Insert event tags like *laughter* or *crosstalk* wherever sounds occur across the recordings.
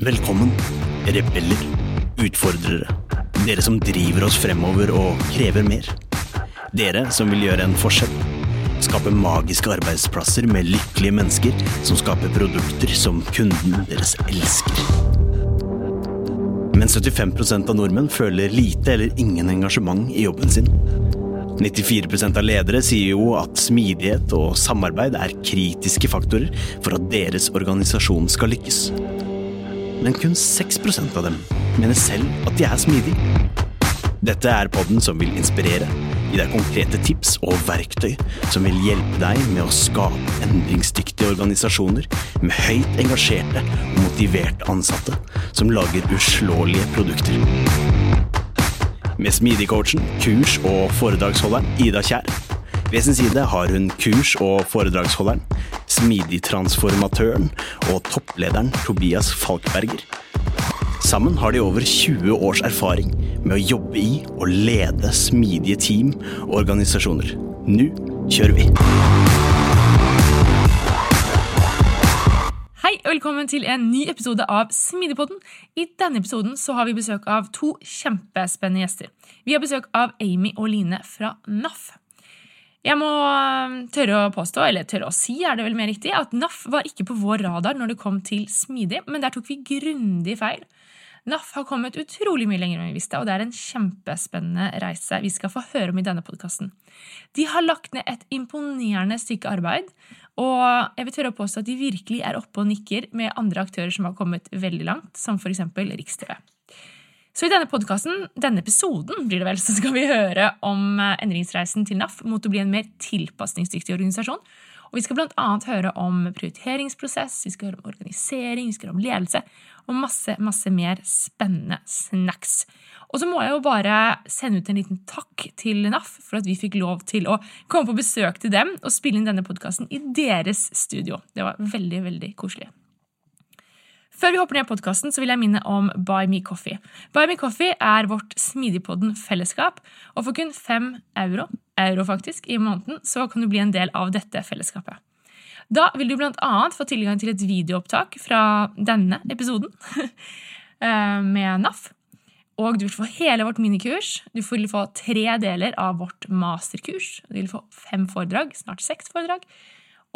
Velkommen, rebeller, utfordrere. Dere som driver oss fremover og krever mer. Dere som vil gjøre en forskjell. Skape magiske arbeidsplasser med lykkelige mennesker som skaper produkter som kunden deres elsker. Men 75% av nordmenn føler lite eller ingen engasjement i jobben sin. 94% av ledere sier jo at smidighet og samarbeid er kritiske faktorer for at deres organisasjon skal lykkes men kun 6% av dem mener selv at de er smidige. Dette er podden som vil inspirere, gi deg konkrete tips og verktøy som vil hjelpe deg med å skape endringsdyktige organisasjoner med høyt engasjerte og motiverte ansatte som lager uslåelige produkter. Med Smidigcoachen, kurs- og foredragsholderen Ida Kjær ved sin side har hun kurs- og foredragsholderen, smidigtransformatøren og topplederen Tobias Falkberger. Sammen har de over 20 års erfaring med å jobbe i og lede smidige team og organisasjoner. Nå kjører vi! Hei og velkommen til en ny episode av Smidigpodden. I denne episoden har vi besøk av to kjempespennende gjester. Vi har besøk av Amy og Line fra NAF. Jeg må um, tørre å påstå, eller tørre å si, er det vel mer riktig, at NAF var ikke på vår radar når det kom til smidig, men der tok vi grundig feil. NAF har kommet utrolig mye lenger enn vi visste, og det er en kjempespennende reise vi skal få høre om i denne podkasten. De har lagt ned et imponerende stykke arbeid, og jeg vil tørre å påstå at de virkelig er oppe og nikker med andre aktører som har kommet veldig langt, som for eksempel Riks-TV. Så i denne podkasten, denne episoden, blir det vel, så skal vi høre om eh, endringsreisen til NAF mot å bli en mer tilpasningsdyktig organisasjon. Og vi skal bl.a. høre om prioriteringsprosess, vi skal høre om organisering, vi skal høre om ledelse og masse, masse mer spennende snacks. Og så må jeg jo bare sende ut en liten takk til NAF for at vi fikk lov til å komme på besøk til dem og spille inn denne podkasten i deres studio. Det var veldig, veldig koselig. Før vi hopper ned i podkasten, vil jeg minne om Buy Me Coffee. Buy Me Coffee er vårt Smidigpodden-fellesskap, og for kun fem euro, euro faktisk, i måneden så kan du bli en del av dette fellesskapet. Da vil du annet få tilgang til et videoopptak fra denne episoden *laughs* eh, med NAF. Og du vil få hele vårt minikurs. Du vil få tre deler av vårt masterkurs. Du vil få fem foredrag, snart seks foredrag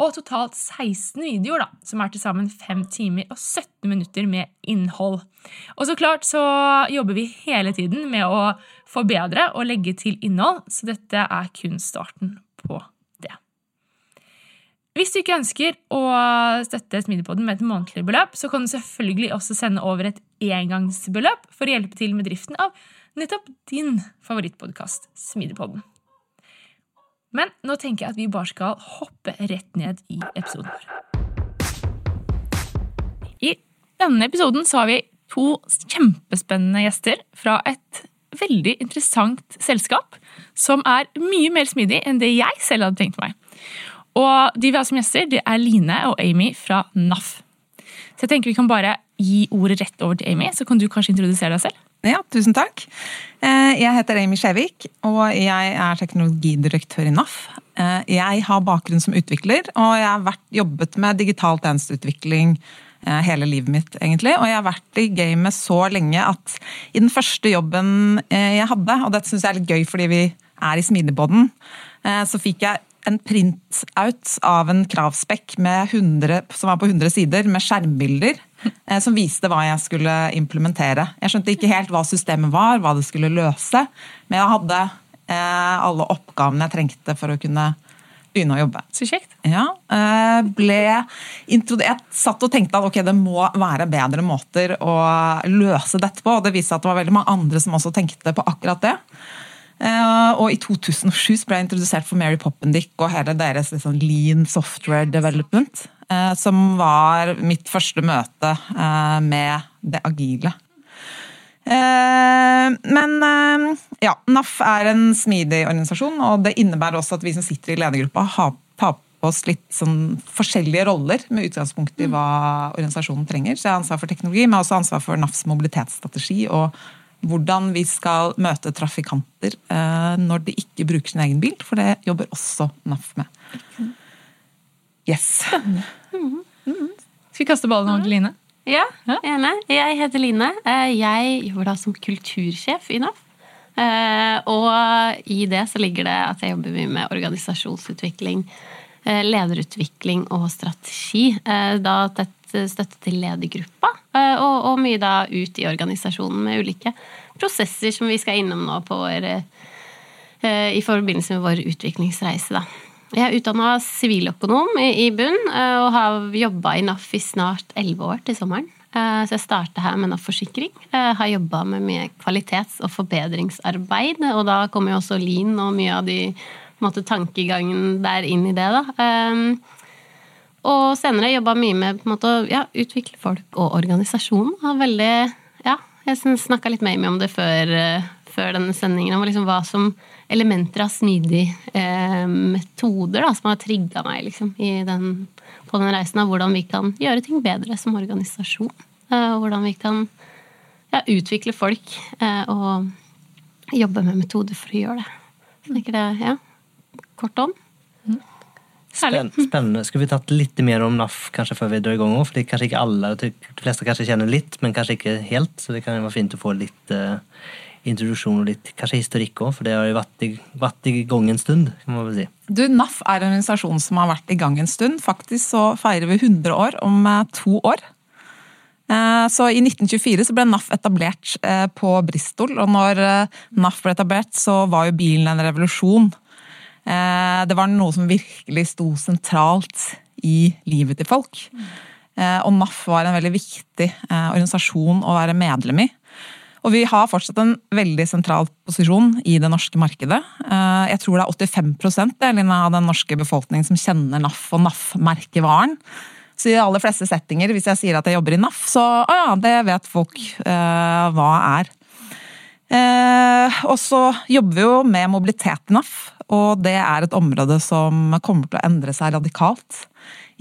og totalt 16 videoer, da, som er til sammen 5 timer og 17 minutter med innhold. Og så klart så jobber vi hele tiden med å forbedre og legge til innhold, så dette er kun starten på det. Hvis du ikke ønsker å støtte Smidigpodden med et månedlig beløp, så kan du selvfølgelig også sende over et engangsbeløp for å hjelpe til med driften av nettopp din favorittpodkast, Smidigpodden. Men nå tenker jeg at vi bare skal hoppe rett ned i episoden vår. I denne episoden så har vi to kjempespennende gjester fra et veldig interessant selskap som er mye mer smidig enn det jeg selv hadde tenkt meg. Og de vi har som gjester, det er Line og Amy fra NAF. Så jeg tenker vi kan bare gi ordet rett over til Amy, så kan du kanskje introdusere deg selv? Ja, tusen takk. Eh, jeg heter Amy Skjevik, og jeg er teknologidirektør i NAF. Eh, jeg har bakgrunn som utvikler, og jeg har vært, jobbet med digital tjenesteutvikling eh, hele livet mitt, egentlig. Og jeg har vært i gamet så lenge at i den første jobben jeg hadde, og dette syns jeg er litt gøy fordi vi er i Smidigpodden, så fikk jeg en printout av en kravspekk som var på 100 sider, med skjermbilder eh, som viste hva jeg skulle implementere. Jeg skjønte ikke helt hva systemet var, hva det skulle løse, men jeg hadde eh, alle oppgavene jeg trengte for å kunne begynne å jobbe. Så kjekt. Ja, eh, ble Jeg satt og tenkte at ok, det må være bedre måter å løse dette på, og det viste seg at det var veldig mange andre som også tenkte på akkurat det. Eh, og i 2007 ble jeg introdusert for Mary Poppendick og hele deres liksom, lean software development. Eh, som var mitt første møte eh, med det agile. Men ja, NAF er en smidig organisasjon, og det innebærer også at vi som sitter i ledergruppa, tar på oss litt sånn forskjellige roller med utgangspunkt i hva organisasjonen trenger. Så jeg har ansvar for teknologi, men også ansvar for NAFs mobilitetsstrategi og hvordan vi skal møte trafikanter eh, når de ikke bruker sin egen bil, for det jobber også NAF med. Yes. Skal vi kaste ballen over til Line? Ja, gjerne. Jeg heter Line. Eh, Jeg jobber da som kultursjef i NAF. Eh, Og i det så ligger det at jeg jobber mye med organisasjonsutvikling, eh, lederutvikling og strategi. Eh, Da tett støtte til ledergruppa, eh, og, og mye da ut i organisasjonen med ulike prosesser som vi skal innom nå på vår, eh, i forbindelse med vår utviklingsreise. Da. Jeg er utdanna siviløkonom i, bunn, eh, og har jobba i NAF i snart elleve år til sommeren. Så jeg starta her med NAF Forsikring. Har jobba med mye kvalitets- og forbedringsarbeid, og da kommer jo også Lean og mye av de måte, tankegangen der inn i det. da. Og senere jobba mye med på en måte, å ja, utvikle folk og organisasjonen. Ja, jeg snakka litt med Amy om det før, eh, før denne sendingen, om liksom hva som elementer av smidige eh, metoder da, som har trigga meg liksom, den, på den reisen av hvordan vi kan gjøre ting bedre som organisasjon. Eh, hvordan vi kan ja, utvikle folk eh, og jobbe med metoder for å gjøre det. Så jeg tenker det, ja, kort om. Spänn, spennende. Skulle vi tatt litt mer om NAF kanskje før vi drar i gang? det kanskje ikke inte alla, jag tycker de fleste kanskje kjenner litt, men kanskje ikke helt. Så det kan være fint å få litt uh, introduksjon og litt kanskje historikk òg, for det har jo vært i- vært i gang en stund kan man vel si. Du, NAF er en organisasjon som har vært i gang en stund. Faktisk så feirer vi 100 år om eh, to år. Eh, Så I 1924 så ble NAF etablert eh, på Bristol, og når eh, NAF ble etablert, så var jo bilen en revolusjon. Eh, Det var noe som virkelig sto sentralt i livet til folk. Eh, Og NAF var en veldig viktig eh, organisasjon å være medlem i. Og vi har fortsatt en veldig sentral posisjon i det norske markedet. Jeg tror det er 85% av den norske befolkningen som kjenner NAF og NAF-merkevaren. Så i de aller fleste settinger, hvis jeg sier at jeg jobber i NAF, så å ja, det vet folk eh, hva er. Eh, og så jobber vi jo med mobilitet i NAF, og det er et område som kommer til å endre seg radikalt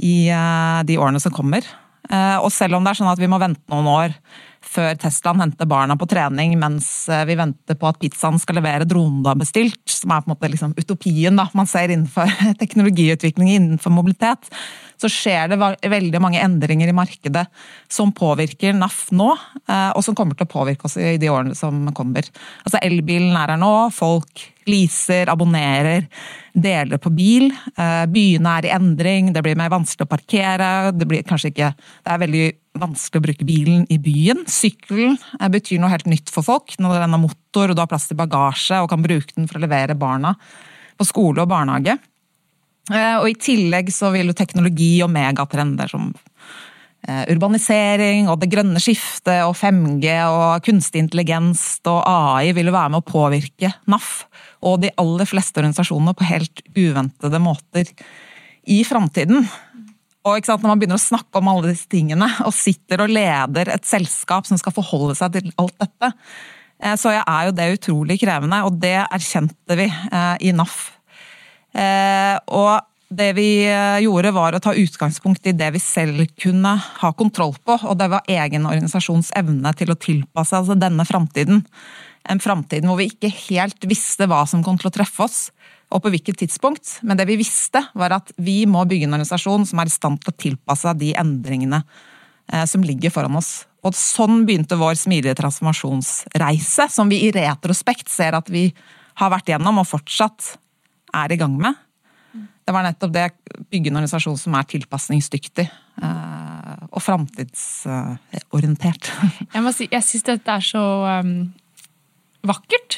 i eh, de årene som kommer. Eh, og selv om det er sånn at vi må vente noen år før Teslaen henter barna på trening mens eh, vi venter på at pizzaen skal levere dronen du har bestilt, som er på en måte liksom utopien da, man ser innenfor *laughs* teknologiutvikling innenfor mobilitet, så skjer det veldig mange endringer i markedet som påvirker NAF nå, eh, og som kommer til å påvirke oss i de årene som kommer. Altså Elbilen er her nå, folk leaser, abonnerer, deler på bil. Eh, Byene er i endring, det blir mer vanskelig å parkere. Det, blir ikke, det er veldig vanskelig å bruke bilen i byen. Sykkelen eh, betyr noe helt nytt for folk når den har motor og du har plass til bagasje og kan bruke den for å levere barna på skole og barnehage. Eh, Og i tillegg så vil jo teknologi og megatrender som eh, urbanisering og det grønne skiftet og 5G og kunstig intelligens og AI vil jo være med å påvirke NAF og de aller fleste organisasjonene på helt uventede måter i framtiden. Og sant, Når man begynner å snakke om alle disse tingene, og sitter og leder et selskap som skal forholde seg til alt dette, eh, så er jo det utrolig krevende, og det erkjente vi i NAF. Eh, Og det vi eh, gjorde var å ta utgangspunkt i det vi selv kunne ha kontroll på, og det var egen organisasjons evne til å tilpasse altså denne framtiden. En framtid hvor vi ikke helt visste hva som kom til å treffe oss, og på hvilket tidspunkt. Men det vi visste, var at vi må bygge en organisasjon som er i stand til å tilpasse de endringene eh, som ligger foran oss. Og sånn begynte vår smidige transformasjonsreise, som vi i retrospekt ser at vi har vært gjennom og fortsatt er i gang med. Det var nettopp det bygge en organisasjon som er tilpasningsdyktig eh, og framtidsorientert. *laughs* Jeg må si, jeg syns dette er så um, vakkert.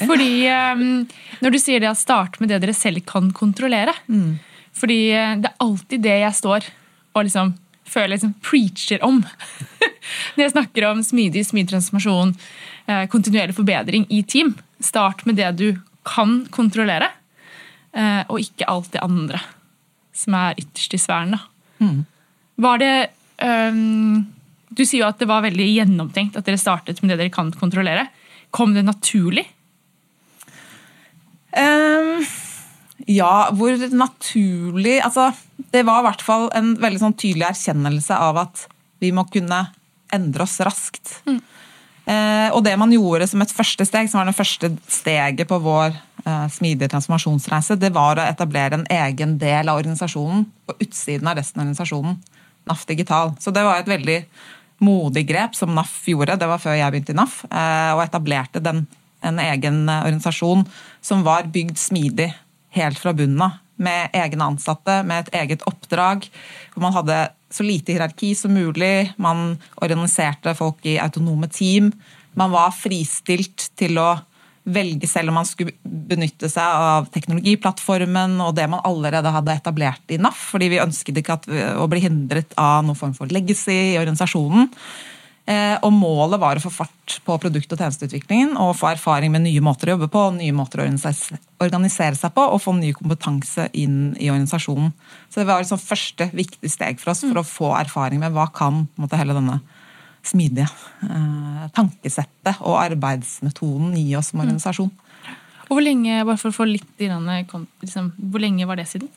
Fordi um, når du sier det å starte med det dere selv kan kontrollere Fordi eh, det er alltid det jeg står og liksom føler liksom preacher om. *laughs* Når jeg snakker om smidig, smidig transformasjon, eh, kontinuerlig forbedring i team. Start med det du kan kontrollere, og ikke alt det andre som er ytterst i sfæren. da. Var det um, Du sier jo at det var veldig gjennomtenkt at dere startet med det dere kan kontrollere. Kom det naturlig? Um, ja, hvor naturlig Altså, det var i hvert fall en veldig sånn tydelig erkjennelse av at vi må kunne endre oss raskt. Eh, og det man gjorde som et første steg, som var det første steget på vår eh, smidige transformasjonsreise, det var å etablere en egen del av organisasjonen på utsiden av resten av organisasjonen. NAF Digital. Så det var et veldig modig grep som NAF gjorde, det var før jeg begynte i NAF, eh, og etablerte den, en egen organisasjon som var bygd smidig helt fra bunnen av. Med egne ansatte, med et eget oppdrag. hvor Man hadde så lite hierarki som mulig. Man organiserte folk i autonome team. Man var fristilt til å velge selv om man skulle benytte seg av teknologiplattformen og det man allerede hadde etablert i NAF, fordi vi ønsket ikke at, å bli hindret av noen form for legacy i organisasjonen. Eh, og målet var å få fart på produkt- og tjenesteutviklingen og få erfaring med nye måter å jobbe på, nye måter å organisere seg på og få ny kompetanse inn i organisasjonen. Så det var sånn første viktig steg for oss for å få erfaring med hva kan måte, hele denne smidige eh, tankesettet og arbeidsmetoden i oss som organisasjon. Og hvor lenge, bare for å få litt liksom, Hvor lenge var det siden?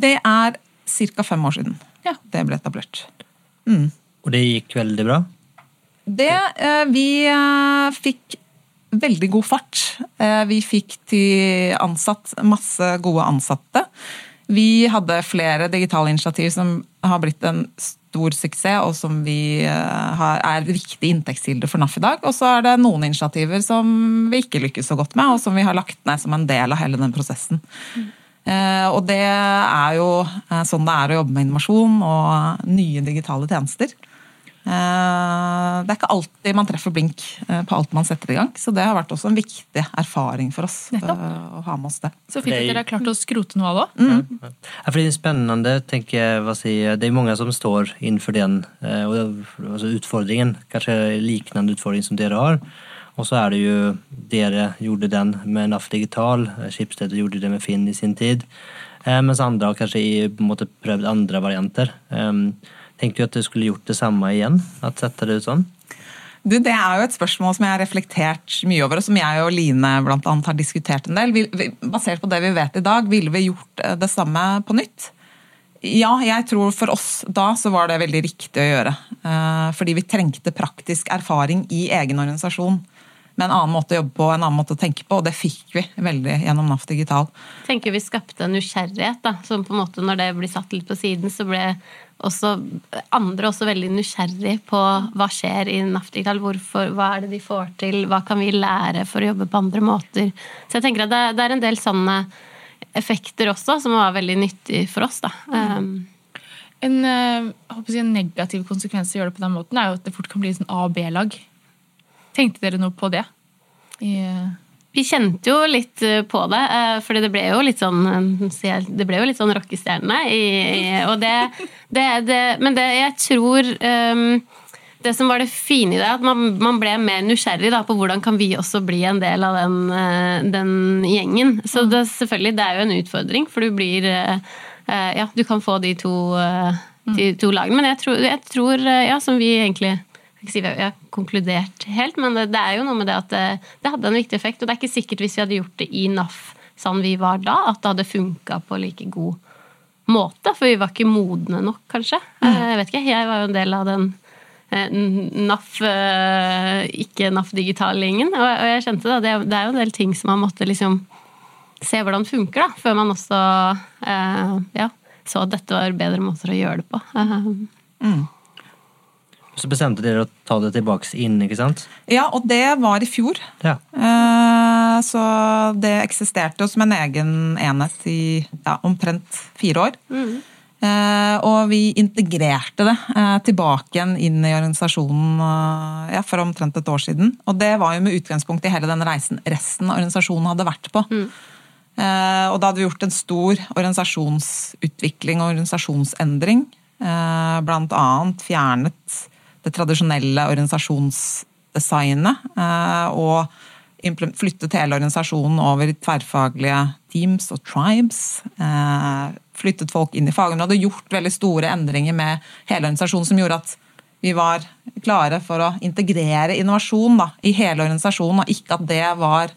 Det er ca. fem år siden ja. det ble etablert. Mm. Og det gikk veldig bra? Det eh, Vi eh, fikk veldig god fart. Eh, vi fikk til ansatt masse gode ansatte. Vi hadde flere digitale initiativ som har blitt en stor suksess, og som vi har, er viktig inntektskilde for NAF i dag. Og så er det noen initiativer som vi ikke lykkes så godt med, og som vi har lagt ned som en del av hele den prosessen. Mm. Og det er jo sånn det er å jobbe med innovasjon og nye digitale tjenester. Eh, det er ikke alltid man treffer blink eh, på alt man setter i gang. Så det har vært også en viktig erfaring for oss Nettopp. Eh, å ha med oss det. Så fint at dere har klart å skrote noe av det òg. Mm. Ja, ja. det er spennende, tenker jeg. Hva si, det er mange som står innenfor den altså utfordringen. Kanskje lignende utfordring som dere har. Og så er det jo Dere gjorde den med NAF Digital. Schibsted gjorde det med Finn i sin tid. Mens andre har kanskje på en måte prøvd andre varianter. Tenkte du at du skulle gjort det samme igjen? At sette det ut sånn? Du, det er jo et spørsmål som jeg har reflektert mye over, og som jeg og Line blant annet har diskutert en del. Basert på det vi vet i dag, ville vi gjort eh, det samme på nytt? Ja, jeg tror for oss da så var det veldig riktig å gjøre. Eh, fordi vi trengte praktisk erfaring i egen organisasjon. Med en annen måte å jobbe på, en annen måte å tenke på, og det fikk vi veldig gjennom NAF Digital. Jeg tenker vi skapte en nysgjerrighet, da. Som på en måte når det blir satt litt på siden, så ble også andre også veldig nysgjerrig på hva skjer i Naftikal. Hvorfor, hva er det de får til? Hva kan vi lære for å jobbe på andre måter? Så jeg tenker at det, det er en del sånne effekter også som var veldig nyttig for oss. da. Mm. en, eh, si, en, negativ konsekvens å gjøre det på den måten er jo at det fort kan bli en sånn A- og B-lag. Tenkte dere noe på det? I, vi kjente jo litt eh, på det, for det ble jo litt sånn eh, Det ble jo litt sånn rockestjerne. Og det, det, det, Men det jeg tror um, Det som var det fine i det, at man, man ble mer nysgjerrig da, på hvordan kan vi også bli en del av den, den gjengen. Så det, selvfølgelig, det er jo en utfordring, for du blir Ja, du kan få de to, de to lagene. Men jeg tror, jeg tror, ja, som vi egentlig ikke si vi har konkludert helt, men det, det, er jo noe med det at det, det, hadde en viktig effekt. Og det er ikke sikkert hvis vi hadde gjort det i NAF sånn vi var da, at det hadde funka på like god måte. For vi var ikke modne nok, kanskje. Mm. Jeg vet ikke, jeg var jo en del av den eh, NAF, eh, ikke NAF digital-gjengen. Og, jeg kjente det, det er jo en del ting som man måtte liksom se hvordan det funker, da, før man også eh, ja, så at dette var bedre måter å gjøre det på. Mm. Så bestemte dere å ta det tilbake inn, ikke sant? Ja, og det var i fjor. Ja. Eh, så det eksisterte som en egen enhet i ja, omtrent fire år. Mm. Og vi integrerte det eh, tilbake igjen inn i organisasjonen ja, for omtrent et år siden. Og det var jo med utgangspunkt i hele den reisen resten av organisasjonen hadde vært på. Mm. Og da hadde vi gjort en stor organisasjonsutvikling og organisasjonsendring. Blant annet fjernet det tradisjonelle organisasjonsdesignet. Eh, og flyttet hele organisasjonen over i tverrfaglige teams og tribes. Eh, flyttet folk inn i fagområdet. Gjort veldig store endringer med hele organisasjonen som gjorde at vi var klare for å integrere innovasjon da, i hele organisasjonen, og ikke at det var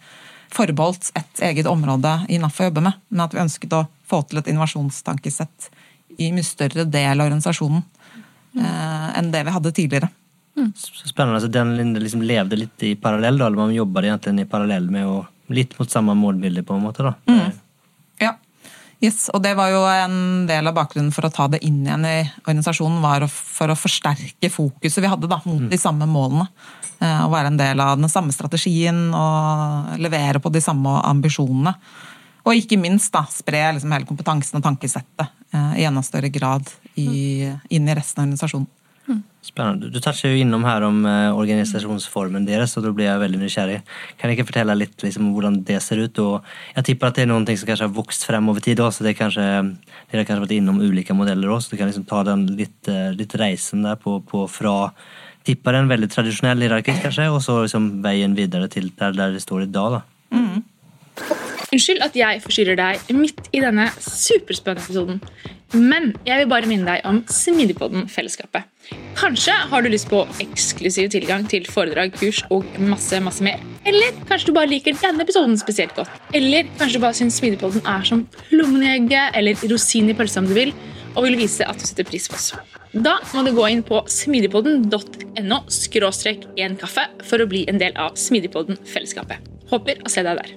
forbeholdt et eget område i NAF å jobbe med, men at vi ønsket å få til et innovasjonstankesett i mye større del av organisasjonen. Eh, enn det vi hadde tidligere. Så Spennende. Så den liksom levde litt i parallell, da, eller man jobbet egentlig i parallell med å Litt mot samme målbilde, på en måte. da. Ja. Yes, og det var jo en del av bakgrunnen for å ta det inn igjen i organisasjonen, var for å forsterke fokuset vi hadde da, mot de samme målene. Eh, Å være en del av den samme strategien og levere på de samme ambisjonene. Og ikke minst da, spre liksom hele kompetansen og tankesettet eh, i enda større grad i, inn i resten av organisasjonen. Spennende. Du toucher jo innom her om eh, organisasjonsformen deres, og da blir jeg veldig nysgjerrig. Kan jeg ikke fortelle litt liksom, hvordan det ser ut? Og jeg tipper at det er noe som kanskje har vokst frem over tid, også, så det er kanskje, dere har kanskje vært innom ulike modeller også, så du kan liksom ta den litt, eh, litt reisen der på, på fra tipper en veldig tradisjonell hierarkisk, kanskje, og så liksom veien videre til der, der det står i dag. da. Unnskyld at jeg forstyrrer deg midt i denne superspennende episoden. Men jeg vil bare minne deg om Smidigpodden-fellesskapet. Kanskje har du lyst på eksklusiv tilgang til foredrag, kurs og masse masse mer. Eller kanskje du bare liker denne episoden spesielt godt. Eller kanskje du bare syns Smidigpodden er som plommen i egget eller rosin i pølsa om du vil, og vil vise at du setter pris på oss. Da må du gå inn på smidigpodden.no skråstrek én kaffe for å bli en del av Smidigpodden-fellesskapet. Håper å se deg der.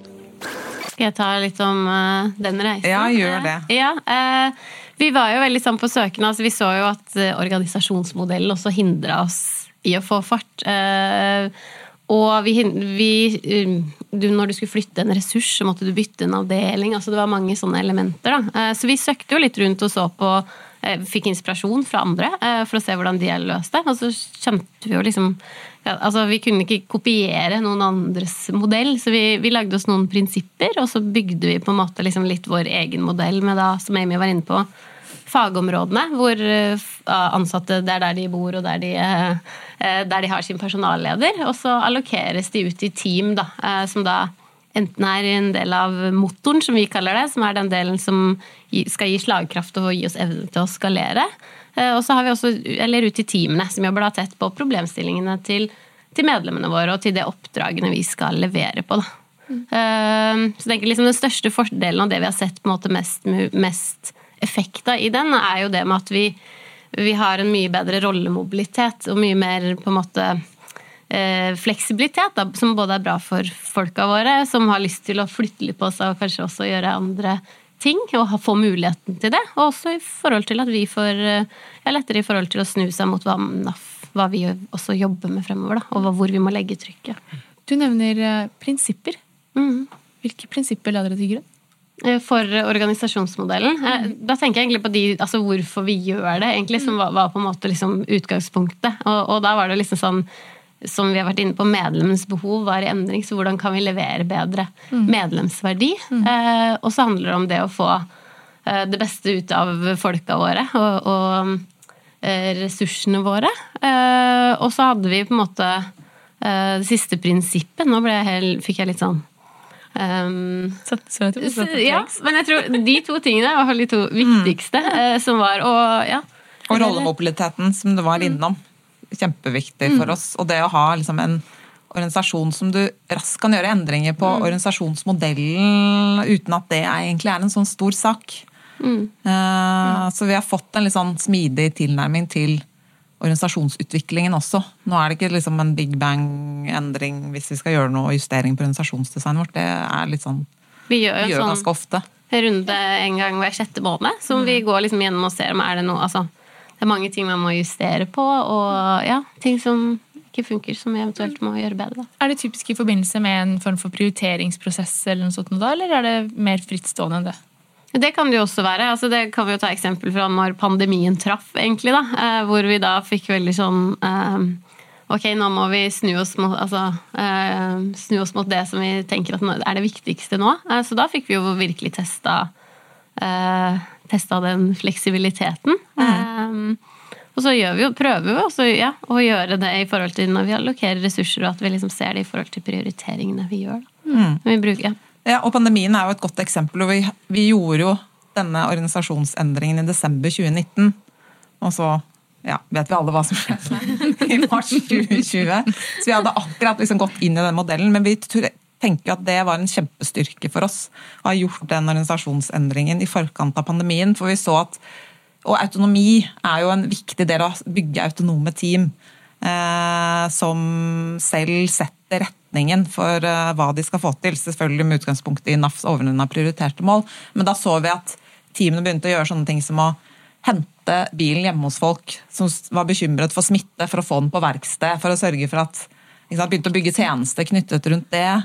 Skal jeg ta litt om uh, den reisen? Ja, gjør det. Ja, eh, vi var jo veldig sånn på søken. Altså, vi så jo at eh, organisasjonsmodellen også hindra oss i å få fart. Eh, og vi, vi, um, du, når du skulle flytte en ressurs, så måtte du bytte en avdeling. altså Det var mange sånne elementer. Da. Eh, så vi søkte jo litt rundt og så på Fikk inspirasjon fra andre for å se hvordan de løste det. Og så skjønte vi jo liksom altså Vi kunne ikke kopiere noen andres modell, så vi, vi lagde oss noen prinsipper, og så bygde vi på en måte liksom litt vår egen modell med, da, som Amy var inne på, fagområdene. Hvor eh, ansatte det er der de bor, og der de, eh, eh, der de har sin personalleder. Og så allokeres de ut i team, da, som da enten er en del av motoren, som vi kaller det, som er den delen som skal gi slagkraft og gi oss evne til å skalere. Eh, Og så har vi også, eller ut i teamene, som jobber da tett på problemstillingene til, til medlemmene våre og til det oppdragene vi skal levere på. Da. Mm. Så tenker liksom Den største fordelen av det vi har sett på en måte mest, mest effekt av i den, er jo det med at vi, vi har en mye bedre rollemobilitet og mye mer på en måte fleksibilitet, da, som både er bra for folka våre, som har lyst til å flytte litt på seg og kanskje også gjøre andre ting, og få muligheten til det. Og også i forhold til at vi får eh, ja, lettere i forhold til å snu seg mot hva, hva vi også jobber med fremover, da, og hvor vi må legge trykket. Du nevner eh, prinsipper. Mm. Hvilke prinsipper la dere til grunn? Eh, For organisasjonsmodellen. Eh, Da tenker jeg egentlig på de, altså hvorfor vi gjør det, egentlig, som var, var på en måte liksom utgangspunktet. Og, og da var det liksom sånn som vi har vært inne på, medlemmens behov var i endring, så hvordan kan vi levere bedre medlemsverdi? Eh, og så handler det om det å få eh, det beste ut av folka våre og, og eh, ressursene våre. Eh, og så hadde vi på en måte eh, det siste prinsippet. Nå ble jeg helt, fikk jeg litt sånn Um, Så, så jeg tror- så- ja, men jeg tror de to tingene var de to viktigste, eh, som var å ja. Og rollemobiliteten, som du var innom. Kjempeviktig for oss. Og det å ha liksom en organisasjon som du raskt kan gjøre endringer på organisasjonsmodellen uten at det egentlig er en sånn stor sak. Eh, Så vi har fått en litt sånn smidig tilnærming til organisasjonsutviklingen også. Nå er det ikke liksom en big bang-endring hvis vi skal gjøre noe justering på organisasjonsdesignet vårt. Det er litt sånn Vi gjør vi gjør en ganske sånn ofte. runde en gang hver sjette måned, som vi går liksom gjennom og ser om er det noe altså, Det er mange ting man må justere på, og ja, ting som ikke funker, som vi eventuelt må gjøre bedre. Da. Er det typisk i forbindelse med en form for prioriteringsprosess, eller noe sånt da, eller er det mer frittstående enn det? Det kan det jo også være. Altså, det kan vi jo ta eksempel fra når pandemien traff, egentlig. da, eh, Hvor vi da fikk veldig sånn eh, Ok, nå må vi snu oss mot, altså, eh, snu oss mot det som vi tenker at er det viktigste nå. Eh, så da fikk vi jo virkelig testa, eh, testa den fleksibiliteten. Eh, og så vi jo, prøver vi også ja, å gjøre det i forhold til når vi allokerer ressurser, og at vi liksom ser det i forhold til prioriteringene vi gjør. Da. Vi bruker, ja. Ja, og pandemien er jo et godt eksempel. og Vi, vi gjorde jo denne organisasjonsendringen i desember 2019. Og så ja, vet vi alle hva som skjedde *laughs* i mars 2020. Så vi hadde akkurat liksom gått inn i den modellen. Men vi tenker at det var en kjempestyrke for oss å ha gjort den organisasjonsendringen i forkant av pandemien. For vi så at Og autonomi er jo en viktig del av å bygge autonome team. eh, som selv setter retningen for eh, hva de skal få til. Selvfølgelig med utgangspunkt i NAFs overordna prioriterte mål. Men da så vi at teamene begynte å gjøre sånne ting som å hente bilen hjemme hos folk som var bekymret for smitte, for å få den på verksted, for å sørge for at Begynte å bygge tjenester knyttet rundt det.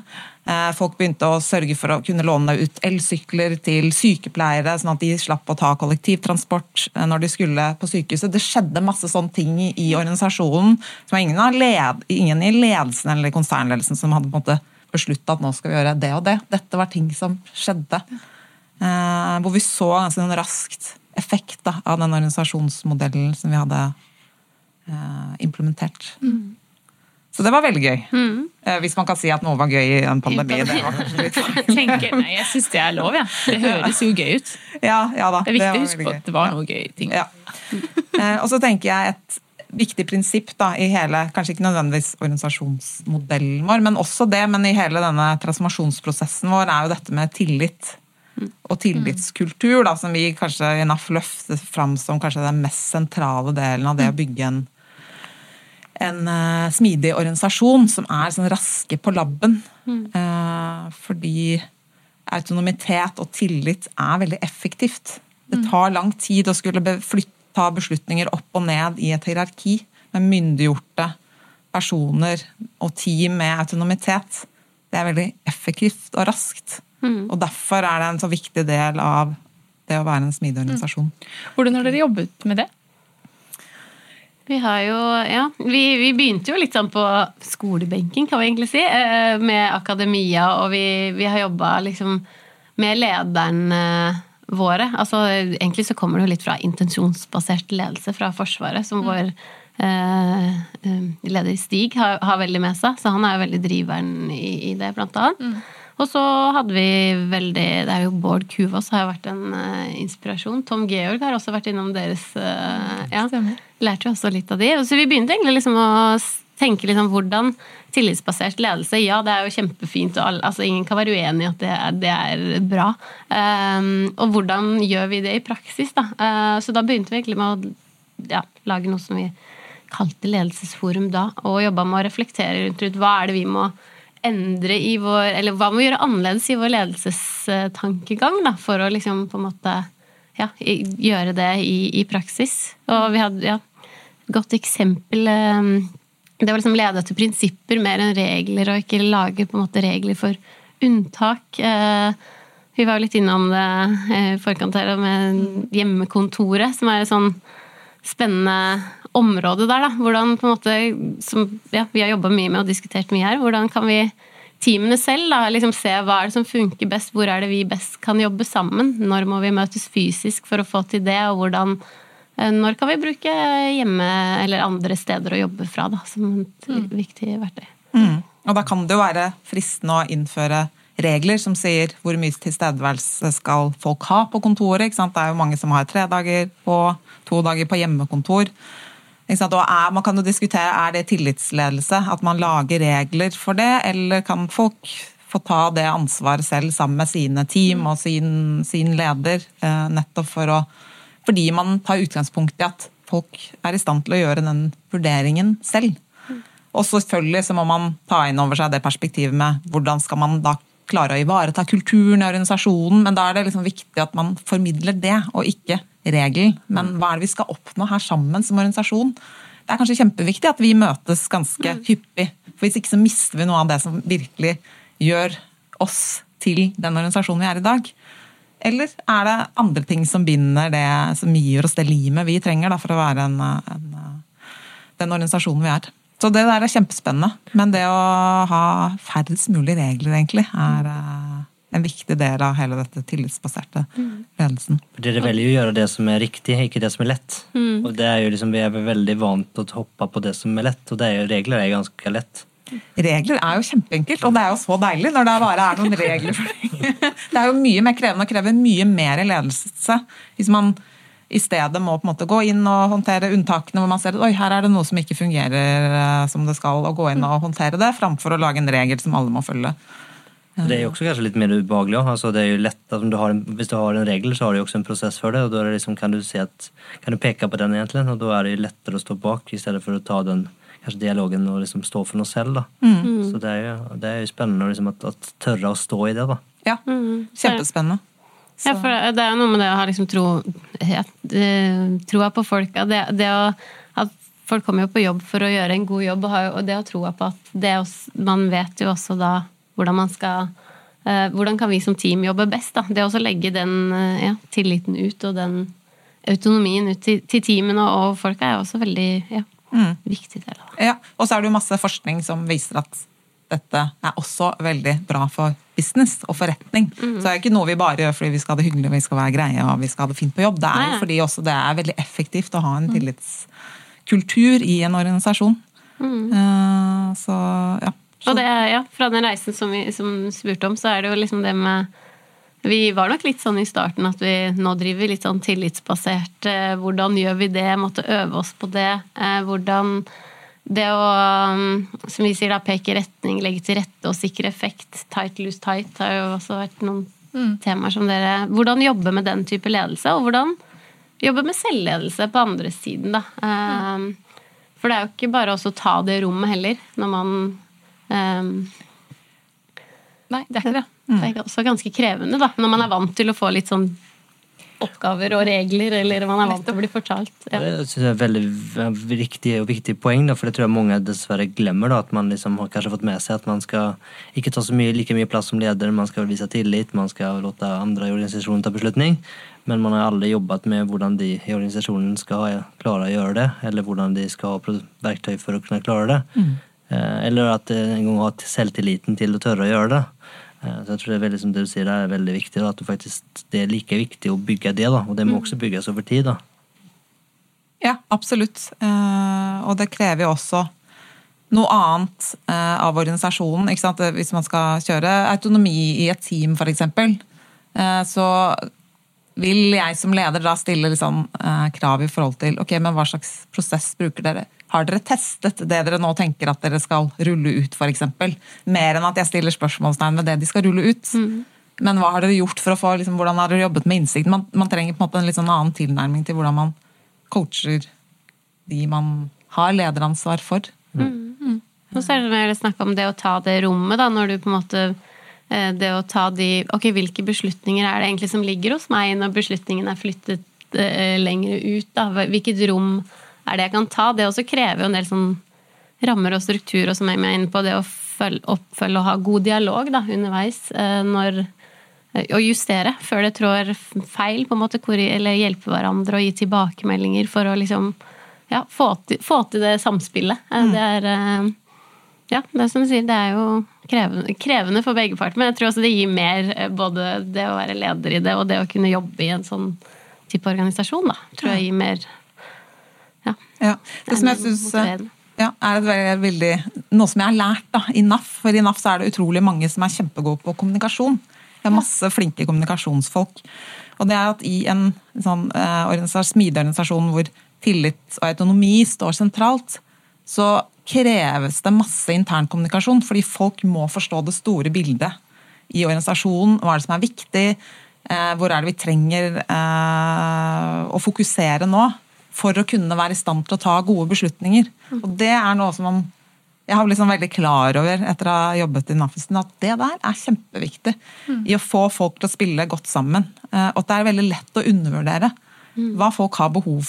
Eh, folk begynte å sørge for å kunne låne ut elsykler til sykepleiere, sånn at de slapp å ta kollektivtransport eh, når de skulle på sykehuset. Det skjedde masse sånne ting i organisasjonen som ingen, led, ingen i ledelsen eller konsernledelsen som hadde på en måte beslutta at nå skal vi gjøre det og det. Dette var ting som skjedde. Eh, hvor vi så ganske sånn raskt effekt da, av den organisasjonsmodellen som vi hadde implementert. Mm. Så det var veldig gøy. Mm. Eh, hvis man kan si at noe var gøy i en pandemi. Det var litt *laughs* Tenker, nei, Jeg syns det er lov, ja. Det høres jo gøy ut. Ja, ja da. Det er viktig å huske på at det var noe gøy ting. Ja. Eh, og så tenker jeg et viktig prinsipp da, i hele, kanskje ikke nødvendigvis organisasjonsmodellen vår, men også det, men i hele denne transformasjonsprosessen vår, er jo dette med tillit. Og tillitskultur, da, som vi kanskje i NAF løfter fram som kanskje den mest sentrale delen av det å bygge en en uh, smidig organisasjon som er sånn raske på labben. Mm. Uh, fordi autonomitet og tillit er veldig effektivt. Det mm. tar lang tid å skulle ta beslutninger opp og ned i et hierarki med myndiggjorte personer og team med autonomitet. Det er veldig effektivt og raskt. Mm. Og derfor er det en så viktig del av det å være en smidig organisasjon. Mm. Hvordan har dere jobbet med det? Vi har jo Ja, vi, vi, begynte jo litt sånn på skolebenken, kan vi egentlig si, eh, med akademia, og vi, vi har jobba liksom med lederen våre. Altså egentlig så kommer det jo litt fra intensjonsbasert ledelse fra Forsvaret, som mm. vår eh, eh, leder Stig har, har, veldig med seg, så han er jo veldig driveren i, i det, blant annet. Mm. Og så hadde vi veldig Det er jo Bård Kuvås har vært en uh, inspirasjon. Tom Georg har også vært innom deres uh, Ja. Lærte jo også litt av de. Så vi begynte egentlig liksom å tenke liksom hvordan tillitsbasert ledelse Ja, det er jo kjempefint, og alle, altså ingen kan være uenig i at det er, det er bra. Um, og hvordan gjør vi det i praksis, da? Uh, så da begynte vi egentlig med å ja, lage noe som vi kalte ledelsesforum da, og jobba med å reflektere rundt hva er det vi må endre i vår Eller hva må vi gjøre annerledes i vår ledelsestankegang da, for å liksom på en måte ja, gjøre det i, i, praksis. Og vi hadde ja, et godt eksempel ehm, Det var liksom lede etter prinsipper mer enn regler, og ikke lage på en måte regler for unntak. Eh, vi var jo litt innom det eh, i forkant her med hjemmekontoret, som er et sånn spennende område der, da. Hvordan på en måte, som ja, vi har jobba mye med og diskutert mye her, hvordan kan vi teamene selv da, liksom se hva er det som funker best, hvor er det vi best kan jobbe sammen? Når må vi møtes fysisk for å få til det, og hvordan eh, når kan vi bruke hjemme eller andre steder å jobbe fra da, som et mm. viktig verktøy? Mm. Og da kan det jo være fristende å innføre regler som sier hvor mye tilstedeværelse skal folk ha på kontoret. Det er jo mange som har tre dager på, to dager på hjemmekontor. Man kan jo diskutere er det tillitsledelse, at man lager regler for det, eller kan folk få ta det ansvaret selv sammen med sine team og sin, sin leder, eh, nettopp for å Fordi man tar utgangspunkt i at folk er i stand til å gjøre den vurderingen selv. Og selvfølgelig så må man ta inn over seg det perspektivet med hvordan skal man da klare å ivareta kulturen i organisasjonen, men da er det liksom viktig at man formidler det, og ikke regelen. Men hva er det vi skal oppnå her sammen som organisasjon? Det er kanskje kjempeviktig at vi møtes ganske mm. hyppig. For hvis ikke så mister vi noe av det som virkelig gjør oss til den organisasjonen vi er i dag. Eller er det andre ting som binder det, som gir oss det limet vi trenger da, for å være en, en, den organisasjonen vi er? Så det der er kjempespennende. Men det å ha færrest mulig regler, egentlig, er en viktig del av hele dette tillitsbaserte ledelsen. Dere velger å gjøre det som er riktig, ikke det som er lett. Mm. Og det er jo liksom, Vi er veldig vant til å hoppe på det som er lett, og det er jo, regler er ganske lett. Regler er jo kjempeenkelt, og det er jo så deilig når det bare er noen regler. *laughs* det er jo mye mer krevende og krever mye mer i ledelse hvis man i stedet må på en måte gå inn og håndtere unntakene hvor man ser at oi, her er det noe som ikke fungerer eh, som det skal, og gå inn og håndtere det, framfor å lage en regel som alle må følge. Det er jo også kanskje litt mer ubehagelig. Altså, det er jo lett at du en, Hvis du har en regel, så har du jo også en prosess for det. og da liksom, kan, du at, kan du peke på den, egentlig, og da er det jo lettere å stå bak, i stedet for å ta den kanskje dialogen og liksom stå for noe selv. da. Mm. Så det er jo, det er jo spennende liksom, at, at tørre å stå i det. da. Ja, Mm. kjempespennende. Ja, for det er noe med det å ha liksom tro, ja, eh, troa på folk. Det, det å, at folk kommer jo på jobb for å gjøre en god jobb, og, har og det å troa på at det også, Man vet jo også da hvordan man skal eh, Hvordan kan vi som team jobbe best? da? Det å legge den eh, ja, tilliten ut og den autonomien ut til, til teamene og, og folk er også veldig ja, Mm. viktig del av det. Ja, og så er det jo masse forskning som viser at dette er også veldig bra for business og forretning. Mm. Så det er ikke noe vi bare gjør fordi vi skal ha det hyggelig, vi skal være greie og vi skal ha det fint på jobb. Det er jo fordi også det er veldig effektivt å ha en tillitskultur i en organisasjon. Eh, Så ja. Og det, ja, fra den reisen som vi som spurte om, så er det jo liksom det med Vi var nok litt sånn i starten at vi nå driver litt sånn tillitsbasert. eh, Hvordan gjør vi det? Måtte øve oss på det. Eh, Hvordan det å, um, som vi sier da, peke retning, legge til rette og sikre effekt. Tight, loose, tight har jo også vært noen temaer som dere Hvordan jobbe med den type ledelse, og hvordan jobbe med selvledelse på andre siden, da. Mm. For det er jo ikke bare å ta det rommet heller, når man eh, Nei, det er ikke det. Det er også ganske krevende, da, når man er vant til å få litt sånn oppgaver og regler, eller man er vant til å bli fortalt. Ja. Det synes jeg er veldig riktig og viktig poeng, da, for det tror jeg mange dessverre glemmer. Da, at man liksom har kanskje fått med seg at man skal ikke ta så mye, like mye plass som leder, man skal vise tillit, man skal låte andre i organisasjonen ta beslutning. Men man har aldri jobbet med hvordan de i organisasjonen skal klare å gjøre det, eller hvordan de skal ha verktøy for å kunne klare det. Eh, Eller at eh, en gang har selvtilliten til å tørre å gjøre det. Eh, Så jeg tror det er veldig som du sier, det er veldig viktig da, at du faktisk, det er like viktig å bygge det, da, og det må også bygges over tid. da. Ja, absolutt. Eh, og det krever jo også noe annet eh, av organisasjonen. Hvis man skal kjøre autonomi i et team, f.eks., eh, så vil jeg som leder da stille liksom, eh, krav i forhold til ok, men hva slags prosess bruker dere? Har dere testet det dere nå tenker at dere skal rulle ut, f.eks.? Mer enn at jeg stiller spørsmålstegn ved det de skal rulle ut. Men hva har dere gjort for å få, liksom, hvordan har dere jobbet med innsikten? Man, man trenger på en måte en litt sånn annen tilnærming til hvordan man coacher de man har lederansvar for. Og så er det snakk om det å ta det rommet, da, når du på en måte Det å ta de Ok, hvilke beslutninger er det egentlig som ligger hos meg når beslutningen er flyttet eh, lenger ut, da? Hvilket rom er det jeg kan ta? Det også krever jo en del sånn rammer og struktur, og som jeg er inne på, det å følge, oppfølge og ha god dialog da, underveis eh, når og justere før det trår feil, på en måte, eller hjelpe hverandre og gi tilbakemeldinger for å liksom ja, få, til, få til det samspillet. Mm. Det er eh, ja, det er som du sier, det er jo krevende, krevende for begge parter, men jeg tror også det gir mer eh, både det å være leder i det, og det å kunne jobbe i en sånn type organisasjon, da. Tror jeg gir mer ja, Ja. Det som jeg syns synes, ja, er et veldig, noe som jeg har lært da, i NAF. For i NAF så er det utrolig mange som er kjempegode på kommunikasjon. Det er masse flinke kommunikasjonsfolk. Og det er at i en sånn, eh, smidig organisasjon hvor tillit og autonomi står sentralt, så kreves det masse internkommunikasjon, fordi folk må forstå det store bildet i organisasjonen. Hva er det som er viktig? Eh, hvor er det vi trenger eh, å fokusere nå? For å kunne være i stand til å ta gode beslutninger. Og det er noe som man jeg har sånn veldig klar over etter å ha jobbet i NAFISen, at det der er kjempeviktig i å få folk til å spille godt sammen. Eh, Og at det er veldig lett å undervurdere hva folk har behov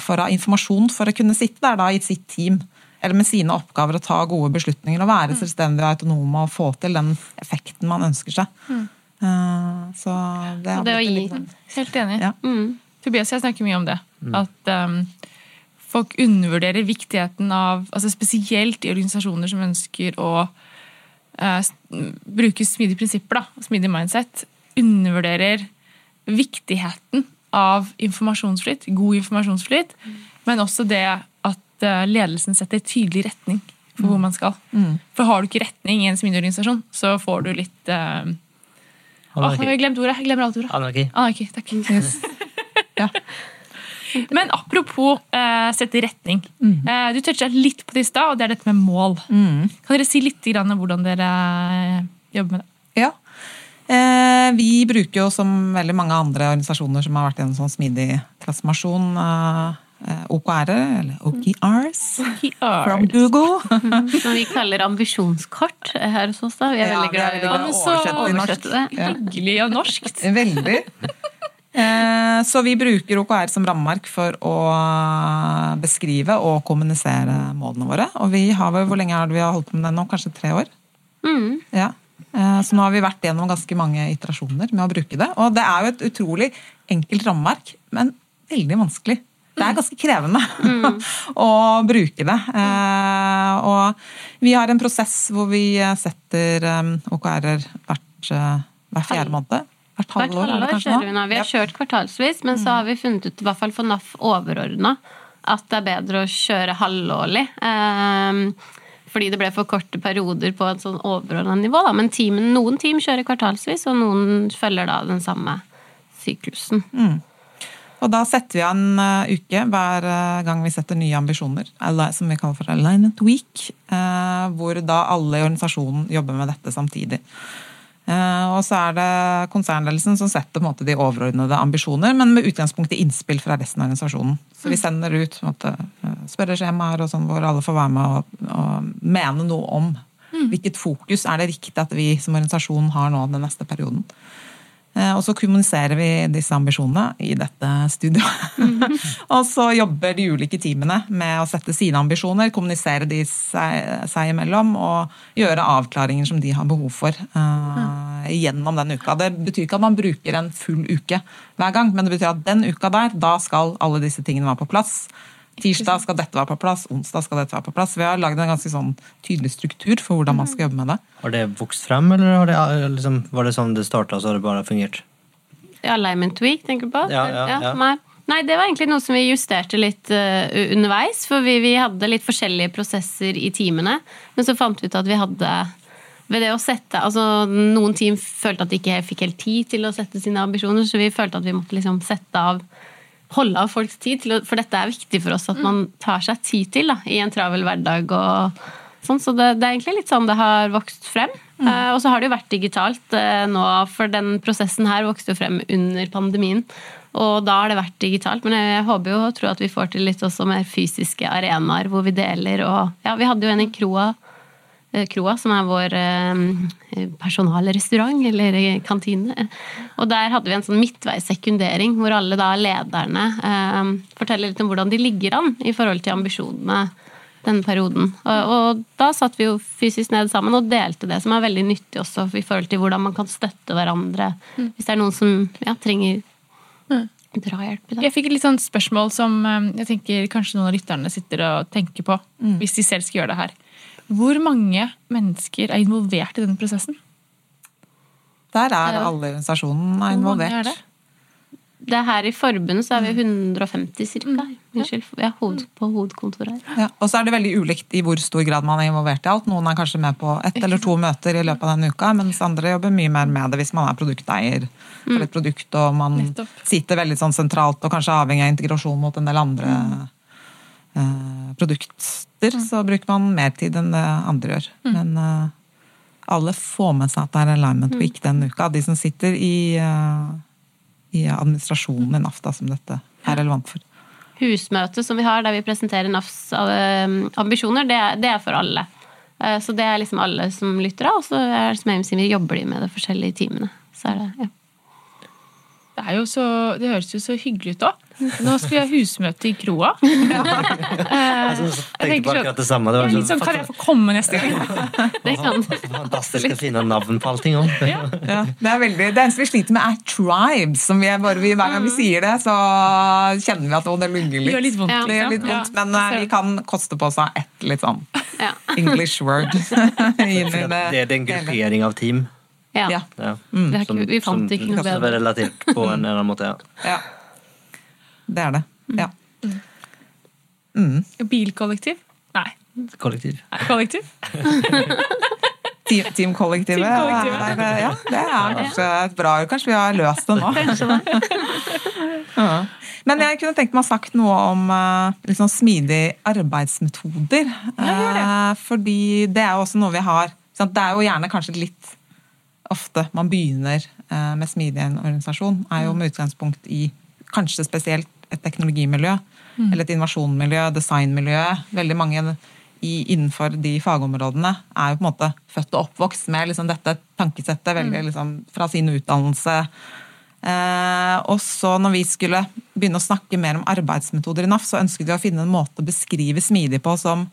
for av informasjon for å kunne sitte der da i sitt team eller med sine oppgaver å ta gode beslutninger og være selvstendige og autonome og få til den effekten man ønsker seg. Eh, Så det har Og det å gi litt Helt enig. Ja. Mm. Tobias og jeg snakker mye om det. At um, folk undervurderer viktigheten av altså Spesielt i organisasjoner som ønsker å uh, bruke smidige prinsipper, da, smidig mindset, undervurderer viktigheten av informasjonsflyt, god informasjonsflyt, men også det at eh, ledelsen setter tydelig retning for hvor man skal. For har du ikke retning i en smidig så får du litt uh, Åh, jeg har glemt ordet. Jeg glemmer alt ordet. Anarki. Anarki, takk. *laughs* Ja. Men apropos uh, sette retning. Eh, du toucha litt på det i stad, og det er dette med mål. Kan dere si litt grann om hvordan dere jobber med det? Ja. Uh, vi bruker jo, som veldig mange andre organisasjoner som har vært i en sånn smidig transformasjon, eh, OKR-er, eller OKRs, from From Google. *laughs* Som vi kaller ambisjonskort her hos oss. da. Vi er Ja, veldig glad i å oversette det. Hyggelig og norskt. *laughs* Veldig. Eh, Så vi bruker OKR som rammeverk for å beskrive og kommunisere målene våre. Og vi har vel, hvor lenge har vi holdt på med det nå? Kanskje tre år? Mm. Ja. Eh, Så nå har vi vært gjennom ganske mange iterasjoner med å bruke det. Og det er jo et utrolig enkelt rammeverk, men veldig vanskelig. Det er ganske krevende *laughs* å bruke det. Eh, Og vi har en prosess hvor vi setter eh, OKR-er hvert, eh, hver fjerde måned. Hvert halvår, hvert halvår kanskje kjører vi nå. Vi har kjørt kvartalsvis, men så har vi funnet ut, i hvert fall for NAF overordna, at det er bedre å kjøre halvårlig. Fordi det ble for korte perioder på et sånn overordna nivå. Da. Men teamen, noen team kjører kvartalsvis, og noen følger da den samme syklusen. Og da setter vi av en eh, uke hver eh, gang vi setter nye ambisjoner, som vi kaller for Alignment Week, eh, hvor da alle i organisasjonen jobber med dette samtidig. Og så er det konsernledelsen som setter måte, de overordnede ambisjoner, men med utgangspunkt i innspill fra resten av organisasjonen. Så vi sender ut måte, spørreskjemaer og sånn, hvor alle får være med og, og mene noe om hvilket fokus er det riktig at vi som organisasjon har nå den neste perioden. Eh, Og så kommuniserer vi disse ambisjonene i dette studioet. *laughs* og så jobber de ulike teamene med å sette sine ambisjoner, kommunisere de seg, seg imellom og gjøre avklaringer som de har behov for uh, gjennom den uka. Det betyr ikke at man bruker en full uke hver gang, men det betyr at den uka der, da skal alle disse tingene være på plass. Tirsdag skal dette være på plass, onsdag skal dette være på plass. Vi har lagd en ganske sånn tydelig struktur for hvordan man skal jobbe med det. Har det vokst frem, eller har det, liksom, var det sånn det starta, så har det bare fungert? Alignment Week, tenker du på? Ja, ja, ja. Nei, det var egentlig noe som vi justerte litt uh, underveis. For vi, vi hadde litt forskjellige prosesser i teamene. Men så fant vi ut at vi hadde ved det å sette, altså Noen team følte at de ikke fikk helt tid til å sette sine ambisjoner, så vi følte at vi måtte liksom sette av holde av folks tid, å, for dette er viktig for oss at man tar seg tid til da, i en travel hverdag. og sånn, Så det, det er egentlig litt sånn det har vokst frem. Eh, og så har det jo vært digitalt eh, nå, for den prosessen her vokste jo frem under pandemien. Og da har det vært digitalt, men jeg håper jo og tror at vi får til litt også mer fysiske arenaer hvor vi deler. og ja, Vi hadde jo en i Kroa Kroa, som er vår eh, personalrestaurant, eller kantine. Og der hadde vi en sånn midtveissekundering, hvor alle da lederne eh, forteller litt om hvordan de ligger an i forhold til ambisjonene denne perioden. Og, og da satt vi jo fysisk ned sammen og delte det, som er veldig nyttig også i forhold til hvordan man kan støtte hverandre hvis det er noen som ja, trenger drahjelp i. Jeg fikk et litt sånn spørsmål som eh, jeg tenker kanskje noen av lytterne sitter og tenker på, hvis de selv skal gjøre det her. Hvor mange mennesker er involvert i denne prosessen? Der er alle organisasjonene organisasjonen er Hvor mange involvert. er det? Det er her i forbundet så er vi 150 cirka. Unnskyld. Ja, hoved, på hovedkontoret her. Ja, og så er det veldig ulikt i hvor stor grad man er involvert i alt. Noen er kanskje med på ett eller to møter i løpet av den uka, mens andre jobber mye mer med det hvis man er produkteier for et produkt og man sitter veldig sånn sentralt og kanskje er avhengig av integrasjon mot en del andre produkter, så bruker man mer tid enn det andre gjør. Men uh, alle får med seg at det er Alignment Week den uka. De som sitter i, uh, i administrasjonen i NAFTA som dette er relevant for. Husmøtet som vi har der vi presenterer NAFs eh, ambisjoner, det er, det er for alle. Eh, Så det er liksom alle som lytter av, og så er det som Amy sier, vi jobber de med de forskjellige timene. Så er det, ja. Det, er jo så, det høres jo så hyggelig ut òg. Nå skal vi ha husmøte i kroa. *laughs* Jeg tenkte på akkurat det samme. Det var Litt sånn, kan jeg få komme neste gang? *laughs* *laughs* Det kan Fantastisk å finne navn på allting òg. Ja, det er veldig, det eneste vi sliter med, er tribes. Som vi er bare, vi, hver gang vi sier det, så kjenner vi at det lugger Det gjør litt. litt vondt. Det gjør liksom. litt vondt, Ja. men eh, vi kan koste på oss av ett litt sånn English word. Det er en gruppering av team. ja. Ja. Mm. Ikke, vi fant ikke noe kanskje bedre. relatert på en eller annen måte. Ja. ja. Det er det. Ja. Bilkollektiv? Nei. Kollektiv. Nei, kollektiv? *laughs* Team, teamkollektivet. Eh, ja, det er kanskje et bra. Kanskje vi har løst det nå. *laughs* *laughs* Ja. Men jeg kunne tenkt meg å ha sagt noe om liksom, smidige arbeidsmetoder. Det. fordi det er jo også noe vi har sant? Det er jo gjerne kanskje litt ofte man begynner eh, med smidig en organisasjon, er jo med utgangspunkt i kanskje spesielt et teknologimiljø. eller et innovasjonmiljø, designmiljø. Veldig mange i, innenfor de fagområdene er jo på en måte født og oppvokst med liksom dette tankesettet veldig liksom, fra sin utdannelse. Eh, og så når vi skulle begynne å snakke mer om arbeidsmetoder i NAF, så ønsket vi å finne en måte å beskrive smidig på som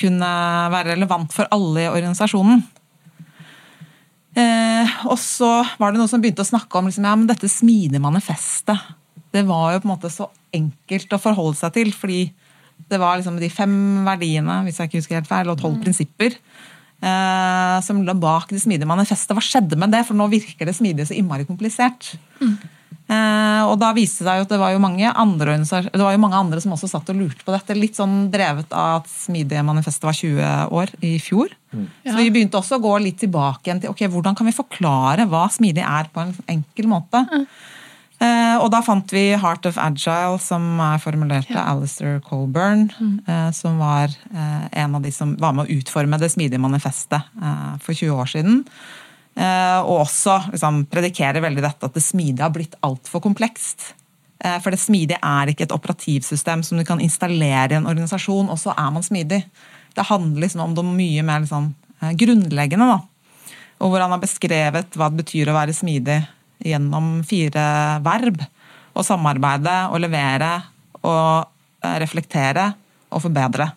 kunne være relevant for alle i organisasjonen. Eh, og så var det noen som begynte å snakke om liksom, ja, men dette smidige manifestet. Det var jo på en måte så enkelt å forholde seg til, fordi det var liksom de fem verdiene hvis jeg ikke husker helt feil, og tolv mm. prinsipper eh, som lå bak det smidige manifestet. Hva skjedde med det? For nå virker det smidige så innmari komplisert. Mm. Eh, og da viste det seg jo at det var jo mange andre det var jo mange andre som også satt og lurte på dette. Litt sånn drevet av at Smidige manifestet var 20 år i fjor. Mm. Så vi begynte også å gå litt tilbake igjen til ok, hvordan kan vi forklare hva smidig er på en enkel måte. Mm. Eh, og da fant vi Heart of Agile, som er formulert av ja. Alistair Colburn. Mm. Eh, som var en av de som var med å utforme det smidige manifestet for 20 år siden. Eh, og også liksom, predikerer veldig dette at det smidige har blitt altfor komplekst. Eh, for det smidige er ikke et operativsystem som du kan installere i en organisasjon, og så er man smidig. Det handler liksom om det mye mer liksom, eh, grunnleggende. Da. Og hvor han har beskrevet hva det betyr å være smidig gjennom fire verb. Å samarbeide, å levere, å reflektere og forbedre.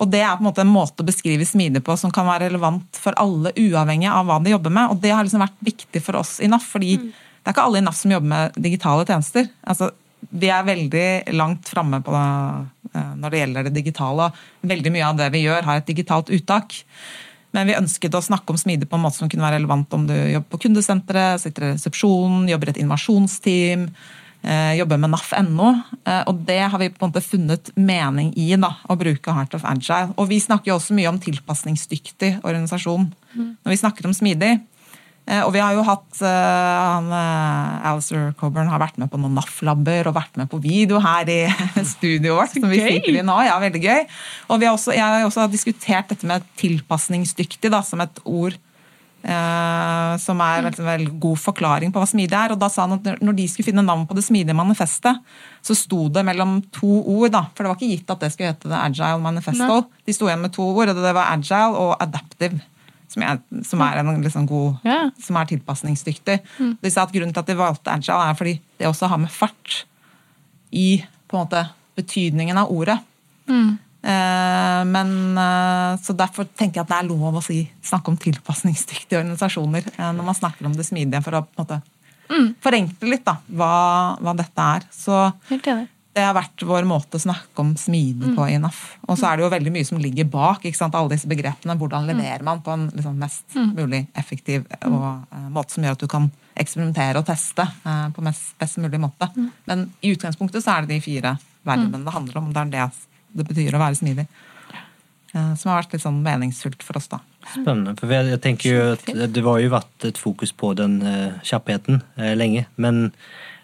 Og det er på en måte en måte å beskrive smidig på som kan være relevant for alle, uavhengig av hva de jobber med. Og det har liksom vært viktig for oss i NAF, fordi mm. det er ikke alle i NAF som jobber med digitale tjenester. Altså, vi er veldig langt framme eh, når det gjelder det digitale. Veldig mye av det vi gjør, har et digitalt uttak. Men vi ønsket å snakke om smidig på en måte som kunne være relevant om du jobber på kundesenteret, sitter i resepsjonen, jobber i et innovasjonsteam, Eh, jobber med NAF.no. Eh, og det har vi på en måte funnet mening i, da, å bruke Heart of Agile. Og vi snakker jo også mye om tilpasningsdyktig organisasjon mm. når vi snakker om smidig. Eh, og vi har jo hatt han, Alistair Coburn har vært med på noen NAF-labber og vært med på video her i *laughs* studioet vårt. som vi sitter i nå, ja, veldig gøy. Og vi har også, jeg har også diskutert dette med tilpasningsdyktig da, som et ord Eh, som er en veldig god forklaring på hva smidig er. og da sa han at Når de skulle finne navn på det smidige manifestet, så sto det mellom to ord. da, For det var ikke gitt at det skulle hete The Agile Manifesto. Nei. De sto igjen med to ord, og det var agile og adaptive. Som er, som er, en liksom god, ja. som er tilpasningsdyktig. Mm. De sa at Grunnen til at de valgte agile, er fordi det også har med fart i på en måte betydningen av ordet. Mm. Eh, men, eh, så Derfor tenker jeg at det er lov å si, snakke om tilpasningsdyktige organisasjoner eh, når man snakker om det smidige, for å på en måte mm. forenkle litt da, hva, hva, dette er. Så det har vært vår måte å snakke om smidig mm. på i NAF. Og så er det jo veldig mye som ligger bak ikke sant, alle disse begrepene. Hvordan leverer man på en liksom, mest mm. mulig effektiv og, uh, måte som gjør at du kan eksperimentere og teste uh, på mest, best mulig måte. Mm. Men i utgangspunktet så er det de fire verbene det handler om. Det er det det betyr å være smidig. Eh, som har vært litt sånn meningsfullt for oss, da. Spennende. for jeg tenker jo at Det var jo vært et fokus på den kjappheten lenge. Men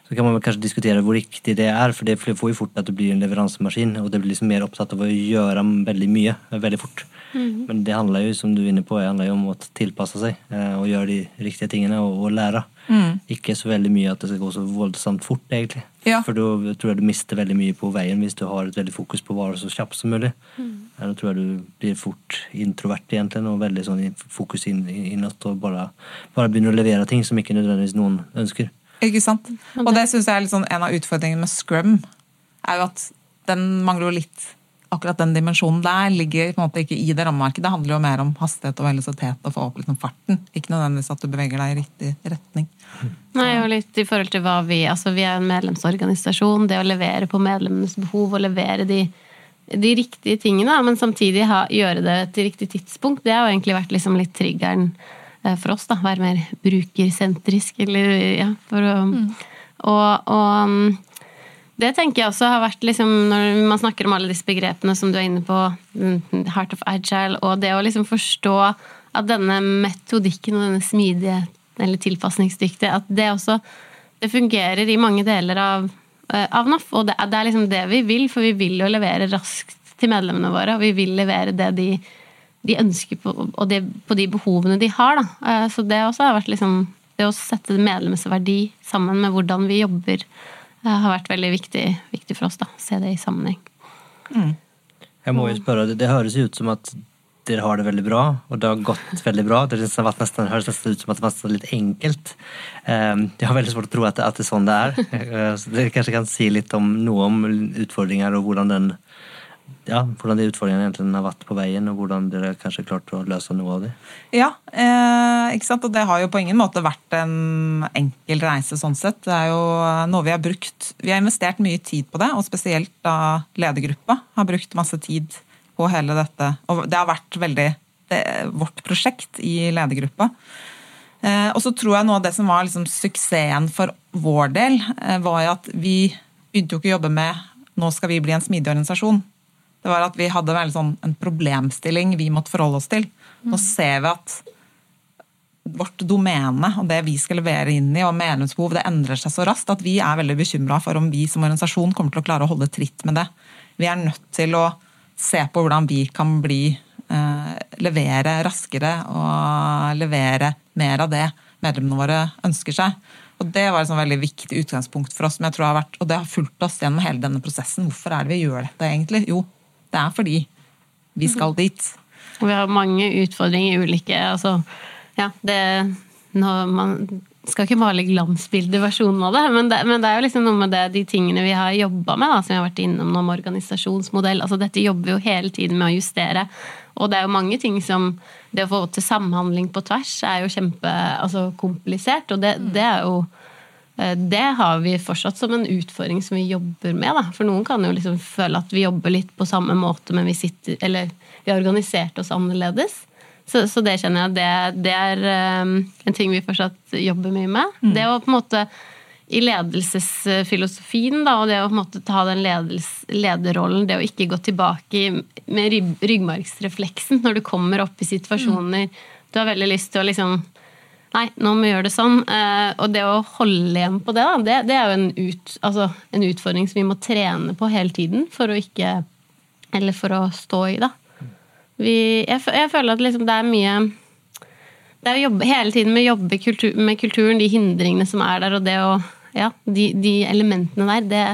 så kan man kanskje diskutere hvor riktig det er, for det får jo fort at du blir en leveransemaskin. Og det blir liksom mer opptatt av å gjøre veldig mye veldig fort. Mm. Men det handler jo som du er inne på, handler jo om å tilpasse seg uh, og gjøre de riktige tingene og, og lære. Mm. Ikke så veldig mye at det skal gå så voldsomt fort, egentlig. Ja. For da tror jeg du mister veldig mye på veien hvis du har et veldig fokus på å være så kjapt som mulig. Mm. Da tror jeg du blir fort introvert, egentlig, og veldig sånn fokus inn, innåt og bare, bare begynner å levere ting som ikke nødvendigvis noen ønsker. Ikke sant? Og det syns jeg er sånn, en av utfordringene med scrum. er jo at den mangler jo litt akkurat den dimensjonen der ligger på en måte ikke i det rammeverket. Det handler jo mer om hastighet og velocitet og få opp liksom farten. Ikke nødvendigvis at du beveger deg i riktig retning. Nei, og litt i forhold til hva vi Altså, vi er en medlemsorganisasjon. Det å levere på medlemmenes behov og levere de, de riktige tingene, men samtidig ha, gjøre det til riktig tidspunkt, det har jo egentlig vært liksom litt triggeren for oss, da. Være mer brukersentrisk, eller ja, for å mm. Og, og det tenker jeg også har vært liksom, Når man snakker om alle disse begrepene som du er inne på, mm, Heart of Agile, og det å liksom forstå at denne metodikken og denne smidige eller tilpasningsdyktige, at det også det fungerer i mange deler av, eh, av NAF. Og det det er liksom det vi vil, for vi vil jo levere raskt til medlemmene våre. Og vi vil levere det de, de ønsker på, og det, på de behovene de har. Da. Eh, så det også har vært liksom det å sette medlemsverdi sammen med hvordan vi jobber eh, har vært veldig viktig, viktig for oss. da, Se det i sammenheng. Jeg må jo spørre, det, det høres jo ut som at dere har det veldig bra, og det har gått veldig bra. Det har vært nesten, høres nesten ut som at det var litt enkelt. Um, jeg har veldig svårt å tro at det, at det er sånn det er. Uh, *laughs* så dere kanskje kan si litt om noe om utfordringer og hvordan den ja, hvordan de utfordringene egentlig har vært på veien, og hvordan dere kanskje klarte å løse noe av det? Ja, eh, ikke sant? og det har jo på ingen måte vært en enkel reise sånn sett. Det er jo noe vi har brukt Vi har investert mye tid på det, og spesielt da ledergruppa har brukt masse tid på hele dette. Og det har vært veldig vårt prosjekt i ledergruppa. Eh, og så tror jeg noe av det som var liksom suksessen for vår del, eh, var jo at vi begynte jo ikke å jobbe med nå skal vi bli en smidig organisasjon. Det var at vi hadde sånn, en problemstilling vi måtte forholde oss til. Nå ser vi at vårt domene og det vi skal levere inn i, og medlemsbehov, det endrer seg så raskt at vi er veldig bekymra for om vi som organisasjon kommer til å klare å holde tritt med det. Vi er nødt til å se på hvordan vi kan bli eh, levere raskere og levere mer av det medlemmene våre ønsker seg. Og Det var et sånn veldig viktig utgangspunkt for oss, men jeg tror det har vært, og det har fulgt oss gjennom hele denne prosessen. Hvorfor er det vi gjør dette, egentlig? Jo, det er fordi vi skal dit. Vi har mange utfordringer ulike altså, ja, det, Man skal ikke male glansbildeversjonen av det men, det, men det er jo liksom noe med det, de tingene vi har jobba med, da, som vi har vært innom med organisasjonsmodell. altså Dette jobber vi jo hele tiden med å justere. Og det er jo mange ting som Det å få til samhandling på tvers er jo kjempekomplisert. Altså, og det, det er jo det har vi fortsatt som en utfordring som vi jobber med. Da. For noen kan jo liksom føle at vi jobber litt på samme måte, men vi sitter Eller vi har organisert oss annerledes. Så, så det kjenner jeg det, det er um, en ting vi fortsatt jobber mye med. Mm. Det å på en måte i ledelsesfilosofien, da, og det å på en måte ta den lederrollen, det å ikke gå tilbake med ryggmargsrefleksen når du kommer opp i situasjoner mm. Du har veldig lyst til å liksom Nei, nå må vi gjøre det sånn. Eh, og det å holde igjen på det, det, det er jo en, ut, altså, en, utfordring som vi må trene på hele tiden for å ikke Eller for å stå i, da. Vi, jeg, jeg, føler at liksom det er mye Det er å jobbe hele tiden med å jobbe kultur, med kulturen, de hindringene som er der, og det å Ja, de, de elementene der, det,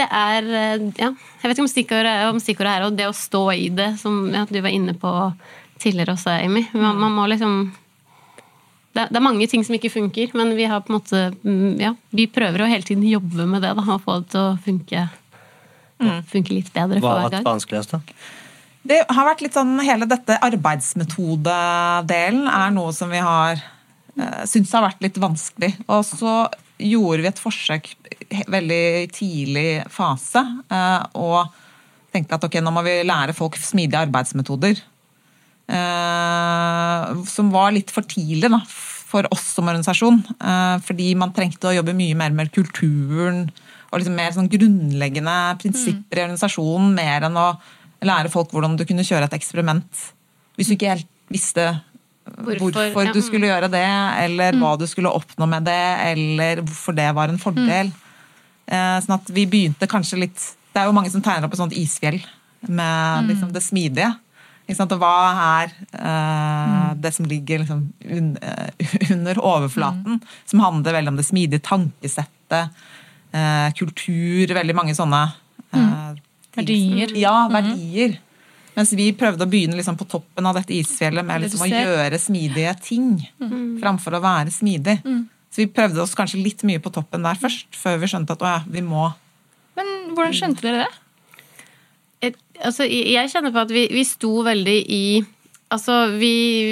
det er eh, Ja, jeg vet ikke om stikkordet, om stikkordet er og det å stå i det, som ja, du var inne på tidligere også, Amy. Man, man må liksom det, det, er mange ting som ikke funker, men vi har på en måte mm, ja, vi prøver å hele tiden jobbe med det. Da, og få det til å funke, mm. funke litt bedre. Hva har vært vanskeligst, da? Det har vært litt sånn, Hele dette arbeidsmetodedelen er noe som vi har uh, syns har vært litt vanskelig. Og så gjorde vi et forsøk veldig tidlig fase uh, og tenkte at ok, nå må vi lære folk smidige arbeidsmetoder. Uh, som var litt for tidlig da, for oss som organisasjon. Uh, fordi man trengte å jobbe mye mer med kulturen og liksom mer sånn grunnleggende prinsipper mm. i organisasjonen. Mer enn å lære folk hvordan du kunne kjøre et eksperiment. Hvis du ikke helt visste hvorfor, hvorfor du skulle gjøre det, eller mm. hva du skulle oppnå med det, eller hvorfor det var en fordel. Mm. Sånn at vi begynte kanskje litt Det er jo mange som tegner opp et sånt isfjell med mm. liksom, det smidige. Og hva er uh, det som ligger liksom, un, uh, *laughs* under overflaten? Mm. Som handler veldig om det smidige tankesettet, uh, kultur, veldig mange sånne mm. Verdier. Ja, mm. verdier. Mm. Mens vi prøvde å begynne liksom på toppen av dette isfjellet med liksom å gjøre smidige ting. Mm. Framfor å være smidig. Mm. Så vi prøvde oss kanskje litt mye på toppen der først, før vi skjønte at å ja, vi må Men hvordan skjønte dere det? Altså, jeg kjenner på at vi, vi sto veldig i Altså, vi,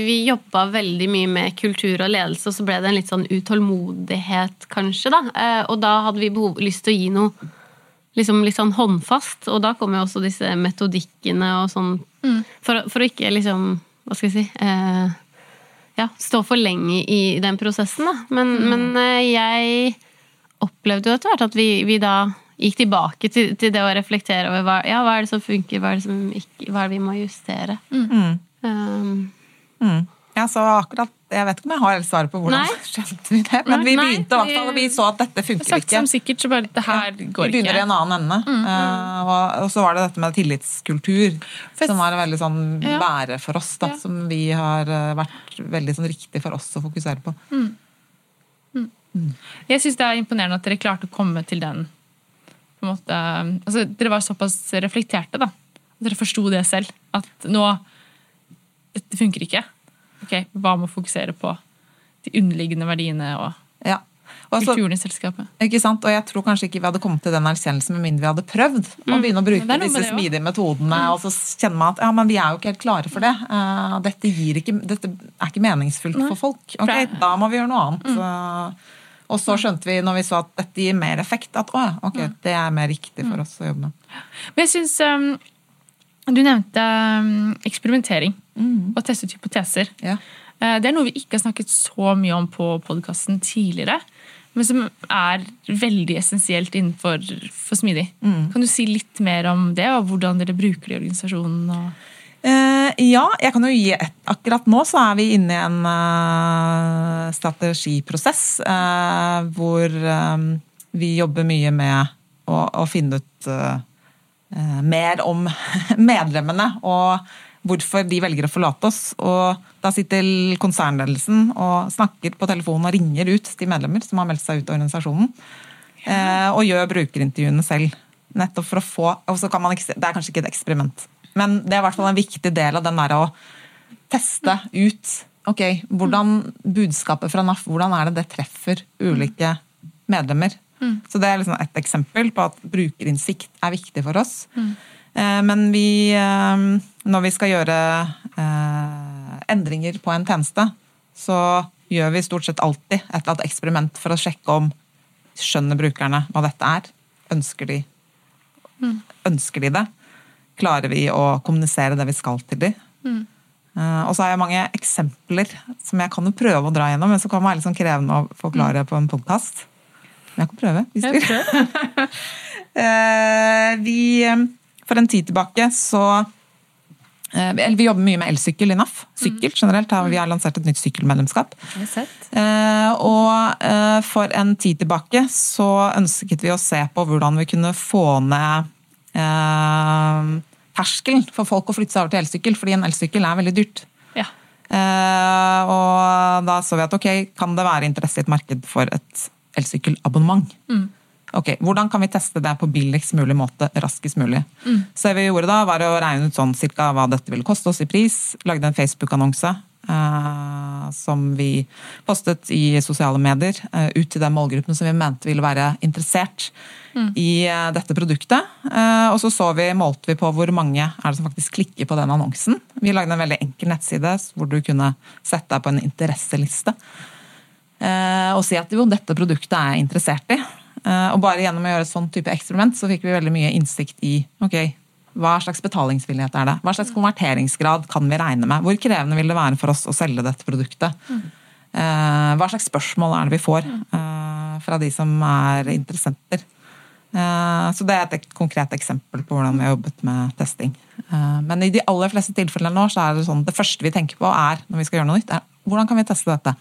vi jobba veldig mye med kultur og ledelse, og så ble det en litt sånn utålmodighet, kanskje. da. Eh, og da hadde vi behov, lyst til å gi noe liksom litt sånn håndfast, og da kommer jo også disse metodikkene og sånn. Mm. For, for, å ikke liksom Hva skal jeg si eh, Ja, stå for lenge i den prosessen, da. Men, mm. men eh, jeg opplevde jo etter hvert at vi, vi da gikk tilbake til, til, det å reflektere over hva, ja, hva er det som funker, hva er det som ikke, hva er det vi må justere. Mm. Um, mm. Ja, så akkurat, Jeg vet ikke om jeg har svaret på hvordan nei. *laughs* skjønte vi det, men vi begynte i hvert fall, og vi så at dette funker sagt ikke. Som sikkert, så bare det her går ikke. Vi begynner i en annen ende. Mm. Uh, og, og, så var det dette med tillitskultur, for, som var en veldig sånn ja. bære for oss, da, ja. som vi har uh, vært veldig sånn riktig for oss å fokusere på. Mm. Mm. Jeg syns det er imponerende at dere klarte å komme til den på en måte, altså Dere var såpass reflekterte, da. Dere forsto det selv. At nå Dette funker ikke. Ok, Hva med å fokusere på de underliggende verdiene og Ja. Altså, kulturen i selskapet? ikke sant? Og jeg tror kanskje ikke vi hadde kommet til den erkjennelsen med mindre vi hadde prøvd å begynne å bruke Mm. Disse smidige metodene. Og så kjenner man at ja, men vi er jo ikke helt klare for det. Uh, dette, ikke, dette er ikke meningsfullt for folk. Ok, Da må vi gjøre noe annet. Mm. Og så skjønte vi når vi så at dette gir mer effekt, at å ok, Mm. det er mer riktig for oss å jobbe med. Men jeg synes, um, Du nevnte um, eksperimentering og testet hypoteser. Ja. Uh, Det er noe vi ikke har snakket så mye om på podkasten tidligere, men som er veldig essensielt innenfor for smidig. Kan du si litt mer om det, og hvordan dere bruker det i organisasjonen? Og ja, jeg kan jo gi et. Akkurat nå så er vi inne i en eh, strategiprosess eh, hvor eh, vi jobber mye med å, finne ut eh, eh, mer om *laughs* medlemmene og hvorfor de velger å forlate oss. Og da sitter konsernledelsen og snakker på telefonen og ringer ut til medlemmer som har meldt seg ut av organisasjonen, eh, og gjør brukerintervjuene selv. Nettopp for å få og så kan man Det er kanskje ikke et eksperiment, men det er i hvert fall en viktig del av den der å teste ut ok, hvordan budskapet fra NAF hvordan er det det treffer ulike medlemmer. Så Det er liksom et eksempel på at brukerinnsikt er viktig for oss. Eh, Men vi, eh, når vi skal gjøre eh, endringer på en tjeneste, så gjør vi stort sett alltid et eller annet eksperiment for å sjekke om skjønner brukerne hva dette er. Ønsker de, ønsker de det? Klarer vi å kommunisere det vi skal til de? Eh, og så har jeg mange eksempler som jeg kan jo prøve å dra gjennom, men så kan det være litt sånn krevende å forklare på en podkast. Men jeg kan prøve, hvis du vil. *laughs* Eh, vi, eh, for en tid tilbake så eller Vi jobber mye med elsykkel i NAF. Sykkel generelt. har Vi har lansert et nytt sykkelmedlemskap. Og for en tid tilbake så ønsket vi å se på hvordan vi kunne få ned eh, terskelen for folk å flytte seg over til elsykkel, fordi en elsykkel er veldig dyrt. ja. Eh, og da så vi at ok, kan det være interesse i et marked for et elsykkelabonnement? Ok, Hvordan kan vi teste det på billigst mulig måte raskest mulig? Så det vi gjorde da, var å regne ut sånn cirka hva dette ville koste oss i pris. Lagde en Facebook-annonse som vi postet i sosiale medier eh, ut til den målgruppen som vi mente ville være interessert i eh, dette produktet. Eh, og så så vi, målte vi på hvor mange er det som faktisk klikker på den annonsen. Vi lagde en veldig enkel nettside hvor du kunne sette deg på en interesseliste eh, og si at jo, dette produktet er jeg interessert i. Eh, og bare gjennom å gjøre et sånn type eksperiment så fikk vi veldig mye innsikt i ok, hva slags betalingsvillighet er det? Hva slags konverteringsgrad kan vi regne med? Hvor krevende vil det være for oss å selge dette produktet? Eh, hva slags spørsmål er det vi får eh, fra de som er interessenter? Eh, Så det er et konkret eksempel på hvordan vi har jobbet med testing. Men i de aller fleste tilfellene nå, så er det sånn det første vi tenker på er når vi skal gjøre noe nytt, er hvordan kan vi teste dette?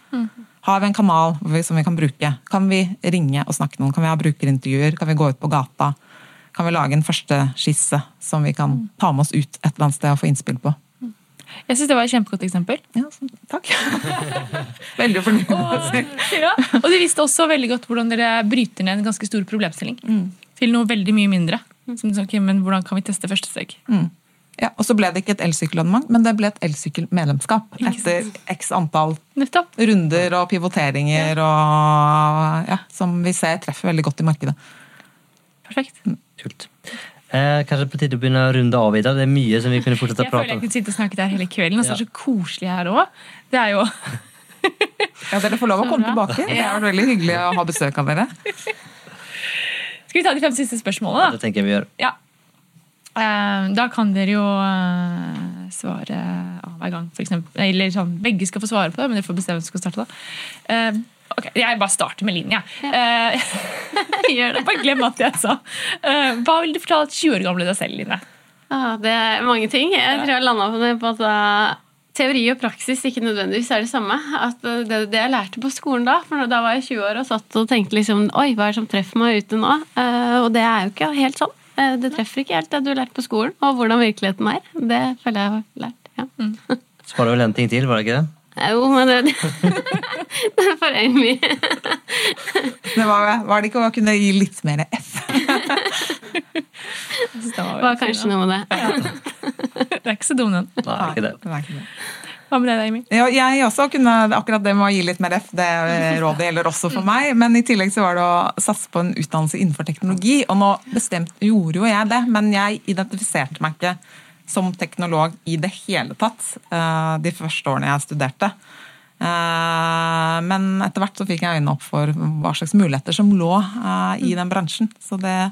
Har vi en kanal som vi kan bruke? Kan vi ringe og snakke med noen? Kan vi ha brukerintervjuer? Kan vi gå ut på gata? Kan vi lage en første skisse som vi kan ta med oss ut et eller annet sted og få innspill på? Jeg syns det var et kjempegodt eksempel. Ja, så, takk. *laughs* Veldig fornøyd. Ja. Og de visste også veldig godt hvordan dere bryter ned en ganske stor problemstilling til noe veldig mye mindre. Som, okay, men Hvordan kan vi teste første steg? Ja, og så ble det ikke et elsykkelabonnement, men det ble et elsykkelmedlemskap. Etter x antall Nettopp. runder og pivoteringer og ja, som vi ser treffer veldig godt i markedet. Perfekt. Kult. Eh, kanskje på tide å begynne å runde av, Ida. Det er mye som vi kunne fortsette å prate om. jeg føler jeg kunne sitte og snakket her hele kvelden, og så er det så koselig her òg. Det er jo *laughs* Ja, Dere får lov å komme tilbake. Det har vært veldig hyggelig å ha besøk av dere. Skal vi ta de fem siste spørsmålene, da? Det tenker jeg vi gjør. Ja. Eh, Da kan dere jo eh, svare hver gang, for eksempel. Eller sånn, begge skal få svare på det, men dere får bestemme hvem som skal starte. da. Eh, ok, Jeg bare starter med linja. Eh, *laughs* Gjør det. Bare glem at jeg sa. Eh, Hva vil du fortelle 20 år gamle deg selv, Line? Ah, det er mange ting. Jeg tror jeg landa på det på at uh, teori og praksis ikke nødvendigvis er det samme. At uh, det, det jeg lærte på skolen da, for da var jeg 20 år og satt og tenkte liksom Oi, hva er det som treffer meg ute nå? Uh, og det er jo ikke helt sånn. Uh, det treffer ikke helt det du har lært på skolen, og hvordan virkeligheten er. Det føler jeg har lært. ja. *laughs* Så var det vel en ting til, var det ikke det? Jo, men det, *laughs* det er for mye. Det var, var det ikke å kunne gi litt mer F? *laughs* Det var kanskje noe med det. Det er ikke så dum, den. Nei, ikke det. Det ikke det. Hva med deg, Amy? Ja, jeg også kunne akkurat det med å gi litt mer F, det *laughs* rådet gjelder også for meg. Men i tillegg så var det å satse på en utdannelse innenfor teknologi. Og nå bestemt gjorde jo jeg det, men jeg identifiserte meg ikke som teknolog i det hele tatt eh, de første årene jeg studerte. Eh, Men etter hvert så fikk jeg øynene opp for hva slags muligheter som lå eh, i den bransjen. Så det er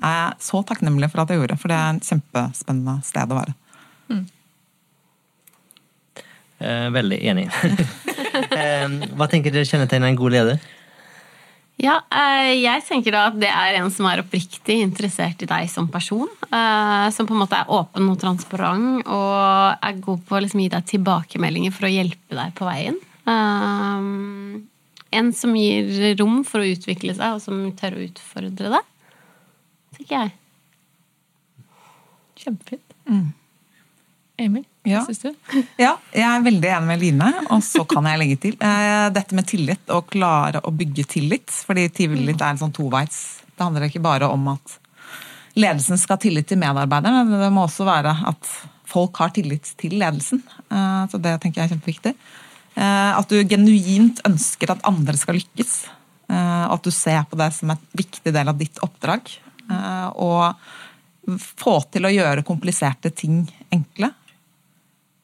jeg så takknemlig for at jeg gjorde, for det er en kjempespennende sted å være. Eh, veldig enig. *laughs* eh, hva tenker dere kjennetegner en god leder? Ja, eh, jeg tenker da at det er en som er oppriktig interessert i deg som person. eh, Som på en måte er åpen og transparent og er god på å liksom gi deg tilbakemeldinger for å hjelpe deg på veien. Eh, En som gir rom for å utvikle seg, og som tør å utfordre deg, tenker jeg. Kjempefint. Emil, Ja. syns du? *laughs* Ja, jeg er veldig enig med Line, og så kan jeg legge til eh, dette med tillit, å klare å bygge tillit. Fordi tillit er en sånn toveis. Det handler ikke bare om at ledelsen skal ha tillit til medarbeiderne, men det må også være at folk har tillit til ledelsen. Eh, så det tenker jeg er kjempeviktig. Eh, at du genuint ønsker at andre skal lykkes. Eh, at du ser på det som en viktig del av ditt oppdrag. Eh, og få til å gjøre kompliserte ting enkle.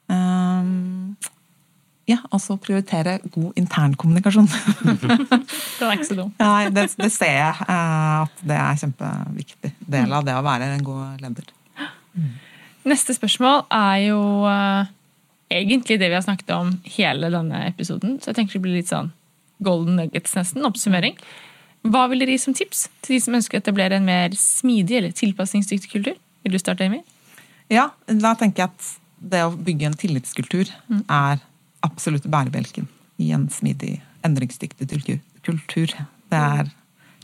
Um, ja, altså prioritere god internkommunikasjon. *laughs* Den er ikke så dum. Nei, det, det ser jeg eh, at det er kjempeviktig del av det å være en god leder. Neste spørsmål er jo eh, egentlig det vi har snakket om hele denne episoden. Så jeg tenker det blir litt sånn golden nuggets, nesten. Oppsummering. Hva vil dere gi som tips til de som ønsker å etablere en mer smidig eller tilpasningsdyktig kultur? Vil du starte, Amy? Ja, da tenker jeg at det å bygge en tillitskultur er absolutt bærebjelken i en smidig, endringsdyktig kultur-. Det er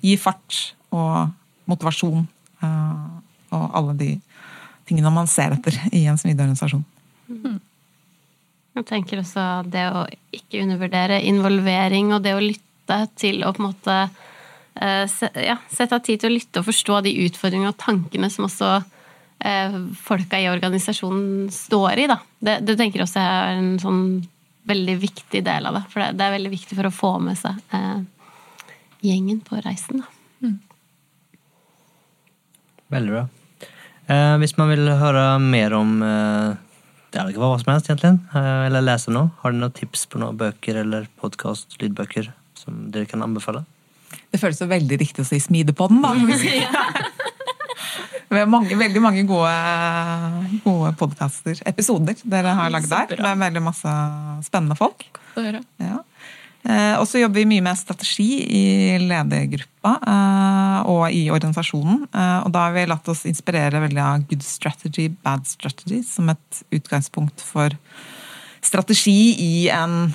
gi fart og motivasjon eh, og alle de tingene man ser etter i en smidig organisasjon. Jeg tenker også det å ikke undervurdere involvering og det å lytte til å på en måte eh, ja, sette av tid til å lytte og forstå de utfordringene og tankene som også eh, folka i organisasjonen står i. Da. Det, det tenker også er en sånn veldig viktig del av det. For det, det er veldig viktig for å få med seg eh, gjengen på reisen. Da. Veldig bra. Eh, hvis man vil høre mer om eh, det er ikke hva som helst, egentlig, eh, eller lese noe, har dere noen tips på noen bøker eller podkast, lydbøker, som dere kan anbefale? Det føles jo veldig riktig å si Smidepodden, da. *laughs* *laughs* Vi har mange, veldig mange gode, gode podkaster, episoder, dere har lagd der. Det er veldig masse spennende folk. Høre. Ja. Eh, og så jobber vi mye med strategi i ledergruppa eh, og i organisasjonen. Eh, og da har vi latt oss inspirere veldig av good strategy, bad strategy som et utgangspunkt for strategi i en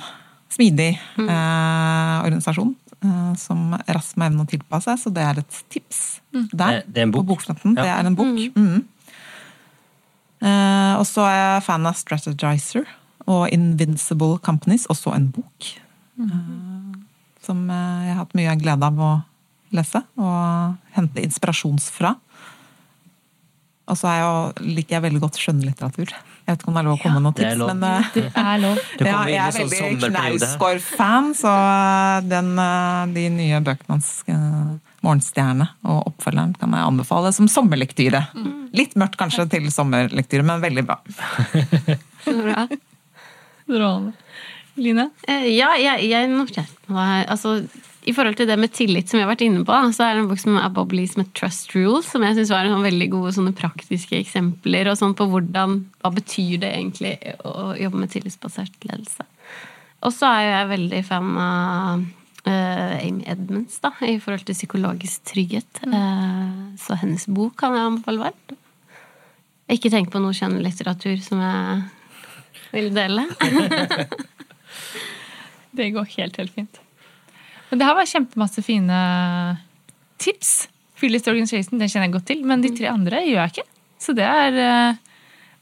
smidig eh, organisasjon. Eh, som raskt må evne å tilpasse, så det er et tips der. Det- er en bok. På bokfronten. Ja. Det er en bok. Mm. Uh, og så er jeg fan av Strategizer og Invincible Companies, også en bok. Eh, som eh, jeg har hatt mye glede av å lese og hente inspirasjons fra. Og så er jeg liker jeg veldig godt skjønnlitteratur. Jeg vet ikke om det er lov å komme med noen det er tips, lov. men eh, Det er lov. *laughs* Ja, jeg er sånn veldig. Knausgård-fan, så den, eh, de nye bøkene hans, eh, 'Morgenstjerne' og oppfølgeren, kan jeg anbefale som sommerlektyre. Litt mørkt kanskje til sommerlektyre, men veldig bra. *laughs* Bra. Strålende. Line? Eh, Ja, jeg, jeg noterte meg altså, I forhold til det med tillit som vi har vært inne på, så er det en bok som er Bob Lee som heter Trust Rules, som jeg syns var en sånn veldig gode sånne praktiske eksempler og sånn på hvordan Hva betyr det egentlig å jobbe med tillitsbasert ledelse? Og så er jo jeg veldig fan av uh, Amy Edmunds da, i forhold til psykologisk trygghet. Eh, så hennes bok kan jeg anbefale varmt. Ikke tenk på noe skjønnlitteratur som jeg vil dele. *laughs* *laughs* Det går helt, helt fint. Men det her var kjempemasse fine tips. Phyllis Organization den kjenner jeg godt til, men de tre andre gjør jeg ikke. Så det er eh,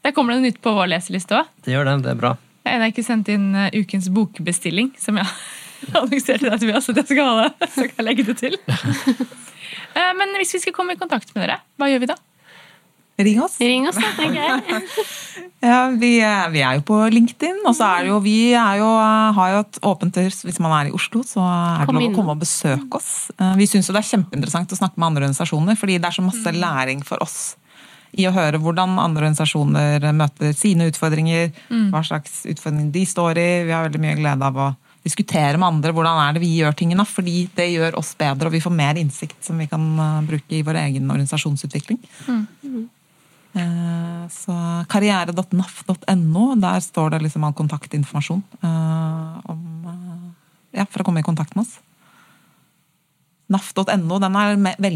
Der kommer det nytt på vår leseliste òg. Det gjør det, det er bra. Jeg har ikke sendt inn eh, ukens bokbestilling, som jeg *laughs* annonserte deg til at jeg skal ha det. *laughs* Så kan jeg legge det til. *laughs* Eh, Men hvis vi skal komme i kontakt med dere, hva gjør vi da? Ring oss. Ring oss, da, tenker jeg. *laughs* Ja, vi, er- vi er jo på LinkedIn, og så er det jo, vi er jo, har jo et åpent hus hvis man er i Oslo, så er det Kom lov å komme og besøke oss. Eh, Vi syns jo det er kjempeinteressant å snakke med andre organisasjoner, fordi det er så masse læring for oss i å høre hvordan andre organisasjoner møter sine utfordringer, hva slags utfordringer de står i. Vi har veldig mye glede av å diskutere med andre hvordan er det vi gjør tingene, fordi det gjør oss bedre, og vi får mer innsikt som vi kan eh, bruke i vår egen organisasjonsutvikling. Eh, Så karriere.naf.no, der står det liksom all kontaktinformasjon eh, om, eh, ja, for å komme i kontakt med oss. NAF.no den er veldig